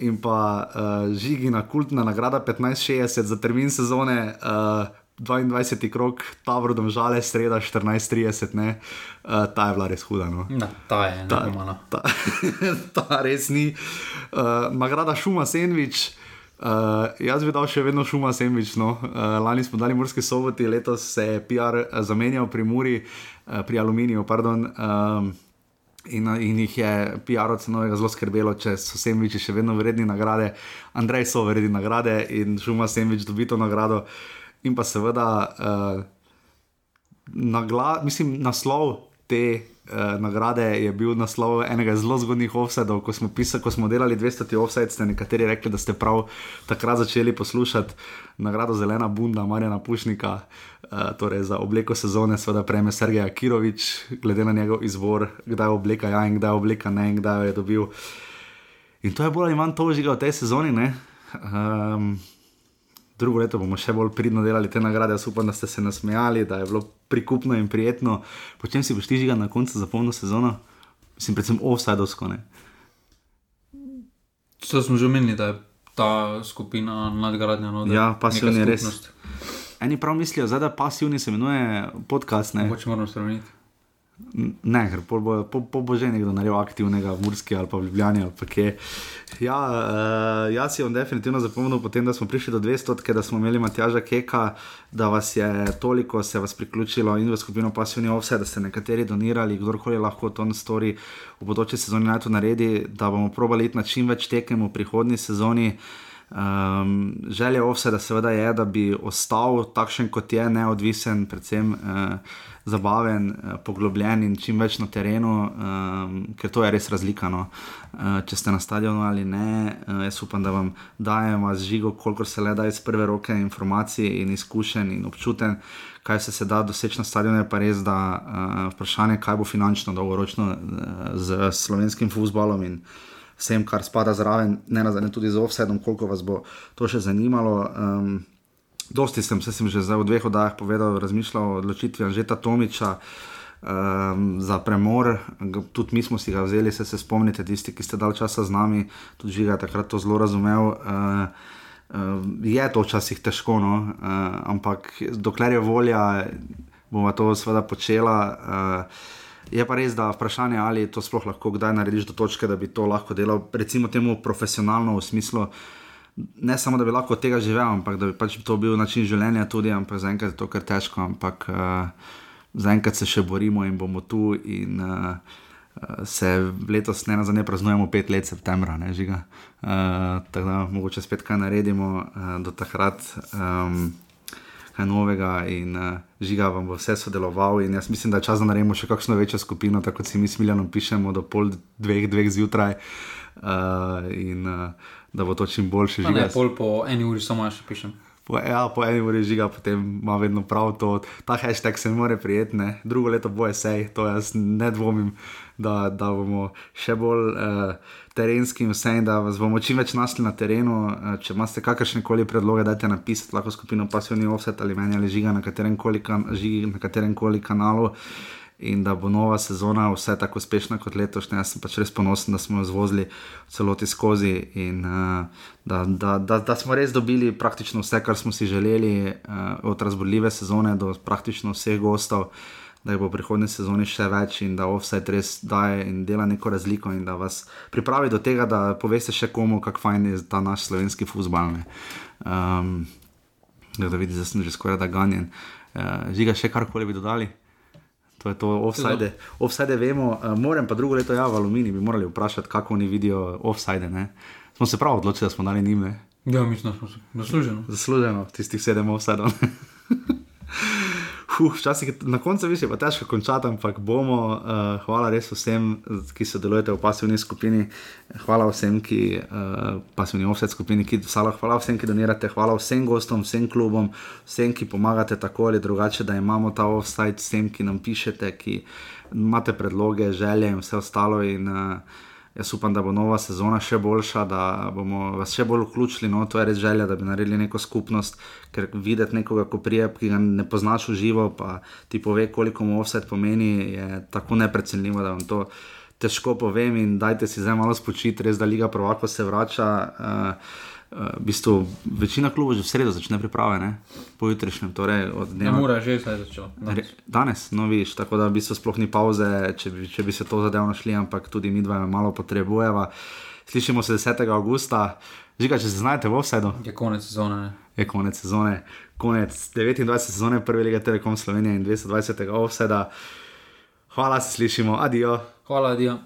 In pa uh, žigina kultna nagrada 1560 za termin sezone. Uh, 22. krok, ta vrdom žale, sreda 14:30, uh, ta je bila res huda. No. Na, ta je, ta, ta, ta res ni. Uh, nagrada Šuma Sandwich. Uh, jaz bi dal še vedno šuma semvič. No. Uh, lani smo dali morske soboti, letos se je PR zamenjal pri Muri, uh, pri Aluminiju. Pardon, um, in, in jih je PR od cenovega zelo skrbelo, če so semviči še vedno vredni nagrade. Andrej so vredni nagrade in šuma semvič dobi to nagrado. In pa seveda, uh, nagla, mislim, naslov te uh, nagrade je bil naslov enega zelo zgodnih offsetov. Ko, ko smo delali 200 offset, ste nekateri rekli, da ste prav takrat začeli poslušati nagrado Zelena Bunda, Marjana Pušnika, uh, torej za obleko sezone, seveda prejme Sergej Akirovič, glede na njegov izvor, kdaj obleka ja in kdaj obleka ne in kdaj jo je dobil. In to je bolj ali manj to žiga v tej sezoni. Um, drugo leto bomo še bolj pridno delali te nagrade. Jaz upam, da ste se nasmejali, da je bilo prikupno in prijetno. Potem si boš ti žiga na koncu za polno sezono, mislim, predvsem offsajdovsko. To smo že omenili, da je ta skupina nadgradnja. No, ja, pasivni res. Eni prav mislijo, da pasivni se imenuje podcast. Mogoče moramo spremeniti. Ne, ker bo, po, po bo že nekdo naredil aktivnega v Murski ali pa v Ljubljani. Ali pa ja, uh, jaz si bom definitivno zapomnil, potem, da smo prišli do 200, da smo imeli Matjaža Keka, da vas je toliko se vas priključilo in v skupino Pasivni Ovse, da ste nekateri donirali, kdorkoli lahko to stori v bodoči sezoni naj to naredi, da bomo probali iti na čim več tekem v prihodnji sezoni. Um, želja Ovseda seveda je, da bi ostal takšen, kot je, neodvisen, predvsem. Uh, zabaven, eh, poglobljen in čim več na terenu, um, ker to je res razlika. No. Uh, če ste na stadionu ali ne, uh, jaz upam, da vam dajemo z žigo, koliko se le da iz prve roke informacij in izkušenj in občuten. Kaj se, se da doseči na stadionu, je pa res, da uh, vprašanje, kaj bo finančno dolgoročno uh, z slovenskim futbolom in vsem, kar spada zraven, ne nazadnje tudi z offsetom, koliko vas bo to še zanimalo. Um, Dosti sem, sem že v dveh oddajah povedal, razmišljal o odločitvi Anžeta Tomiča um, za premor. Tudi mi smo si ga vzeli, se, se spomnite, tisti, ki ste dal časa z nami, tudi žiga takrat to zelo razumel. Uh, uh, je to včasih težko, no? uh, ampak dokler je volja, bomo to seveda počela. Uh, Je pa res, da je vprašanje, ali to sploh lahko kdaj narediš do točke, da bi to lahko delal, recimo, temu profesionalno v smislu, ne samo da bi lahko od tega živel, ampak da bi pač to bil način življenja tudi, ampak zaenkrat je to kar težko, ampak uh, zaenkrat se še borimo in bomo tu. In, uh, Se letos ne na zadnje praznujemo pet let septembra, ne žiga. Uh, tako da mogoče spet kaj naredimo uh, do takrat, um, kaj novega in uh, žiga vam bo vse sodeloval. In jaz mislim, da je čas, da naredimo še kakšno večjo skupino, tako kot si mi smiljeno pišemo do pol dveh, dveh zjutraj. Uh, in, uh, da bo to čim boljše živeti. Ne, pol po eni uri samo še pišem. Po, ja, po eni uri žiga, potem ima vedno prav to. Ta hashtag se ne more prijeti, ne. drugo leto bo esej, to jaz ne dvomim, da, da bomo še bolj uh, terenski in vse, in da vas bomo čim več našli na terenu. Uh, če imate kakršne koli predloge, dajte napisati lahko skupino Passionate Offset ali meni ali žiga na katerem koli, kan, žigi, na katerem koli kanalu. in da bo nova sezona vse tako uspešna kot letošnja. Jaz sem pač res ponosen, da smo jo zvozili celoti skozi in uh, da, da, da, da smo res dobili praktično vse, kar smo si želeli, uh, od razborljive sezone do praktično vseh gostov. Da je bo v prihodnji sezoni še več in da offset res daje in dela neko razliko, in da vas pripravi do tega, da poveste še komu, kako fajn je ta naš slovenski futbol. Um, da vidiš, da sem že skoraj da ganjen. Uh, žiga še karkoli bi dodali? To je to, offside. Offside vemo, uh, moram pa drugo leto, ja, v Alumini bi morali vprašati, kako oni vidijo offside. Ne? Smo se prav odločili, da smo dali njim. Ne? Ja, mislim, da smo se zaslužili. Zasluženo, tistih sedem offside. Huh, včasih na koncu više pa težko končati, ampak bomo. Uh, hvala res vsem, ki sodelujete v pasivni skupini. Hvala vsem, ki uh, pasivni offset skupini, ki salo. Hvala vsem, ki donirate. Hvala vsem gostom, vsem klubom, vsem, ki pomagate tako ali drugače, da imamo ta offset, vsem, ki nam pišete, ki imate predloge, želje in vse ostalo. In, uh, Jaz upam, da bo nova sezona še boljša, da bomo vas še bolj vključili. No, to je res želja, da bi naredili neko skupnost, ker videti nekoga, ko prije, ki ga ne poznaš v živo, pa ti pove, koliko mu vse pomeni, je tako neprecenljivo, da vam to težko povem. In dajte si zdaj malo spočiti, res da Liga Provako se vrača. Uh, v bistvu večina klubov že v sredo začne priprave, ne? po jutrišnjem. Torej dneva... Ne, mora že zdaj začeti. Danes. danes, no viš, tako da v bistvu sploh ni pauze, če bi, če bi se to zadevo našli, ampak tudi mi dva malo potrebujeva. Slišimo se 10. augusta, žiga, če se znajdete v vsedu. Je konec sezone. Ne? Je konec sezone, konec 29. sezone Prve lige Telekom Slovenije in 220. vseda. Hvala, se slišimo, adijo. Hvala, adijo.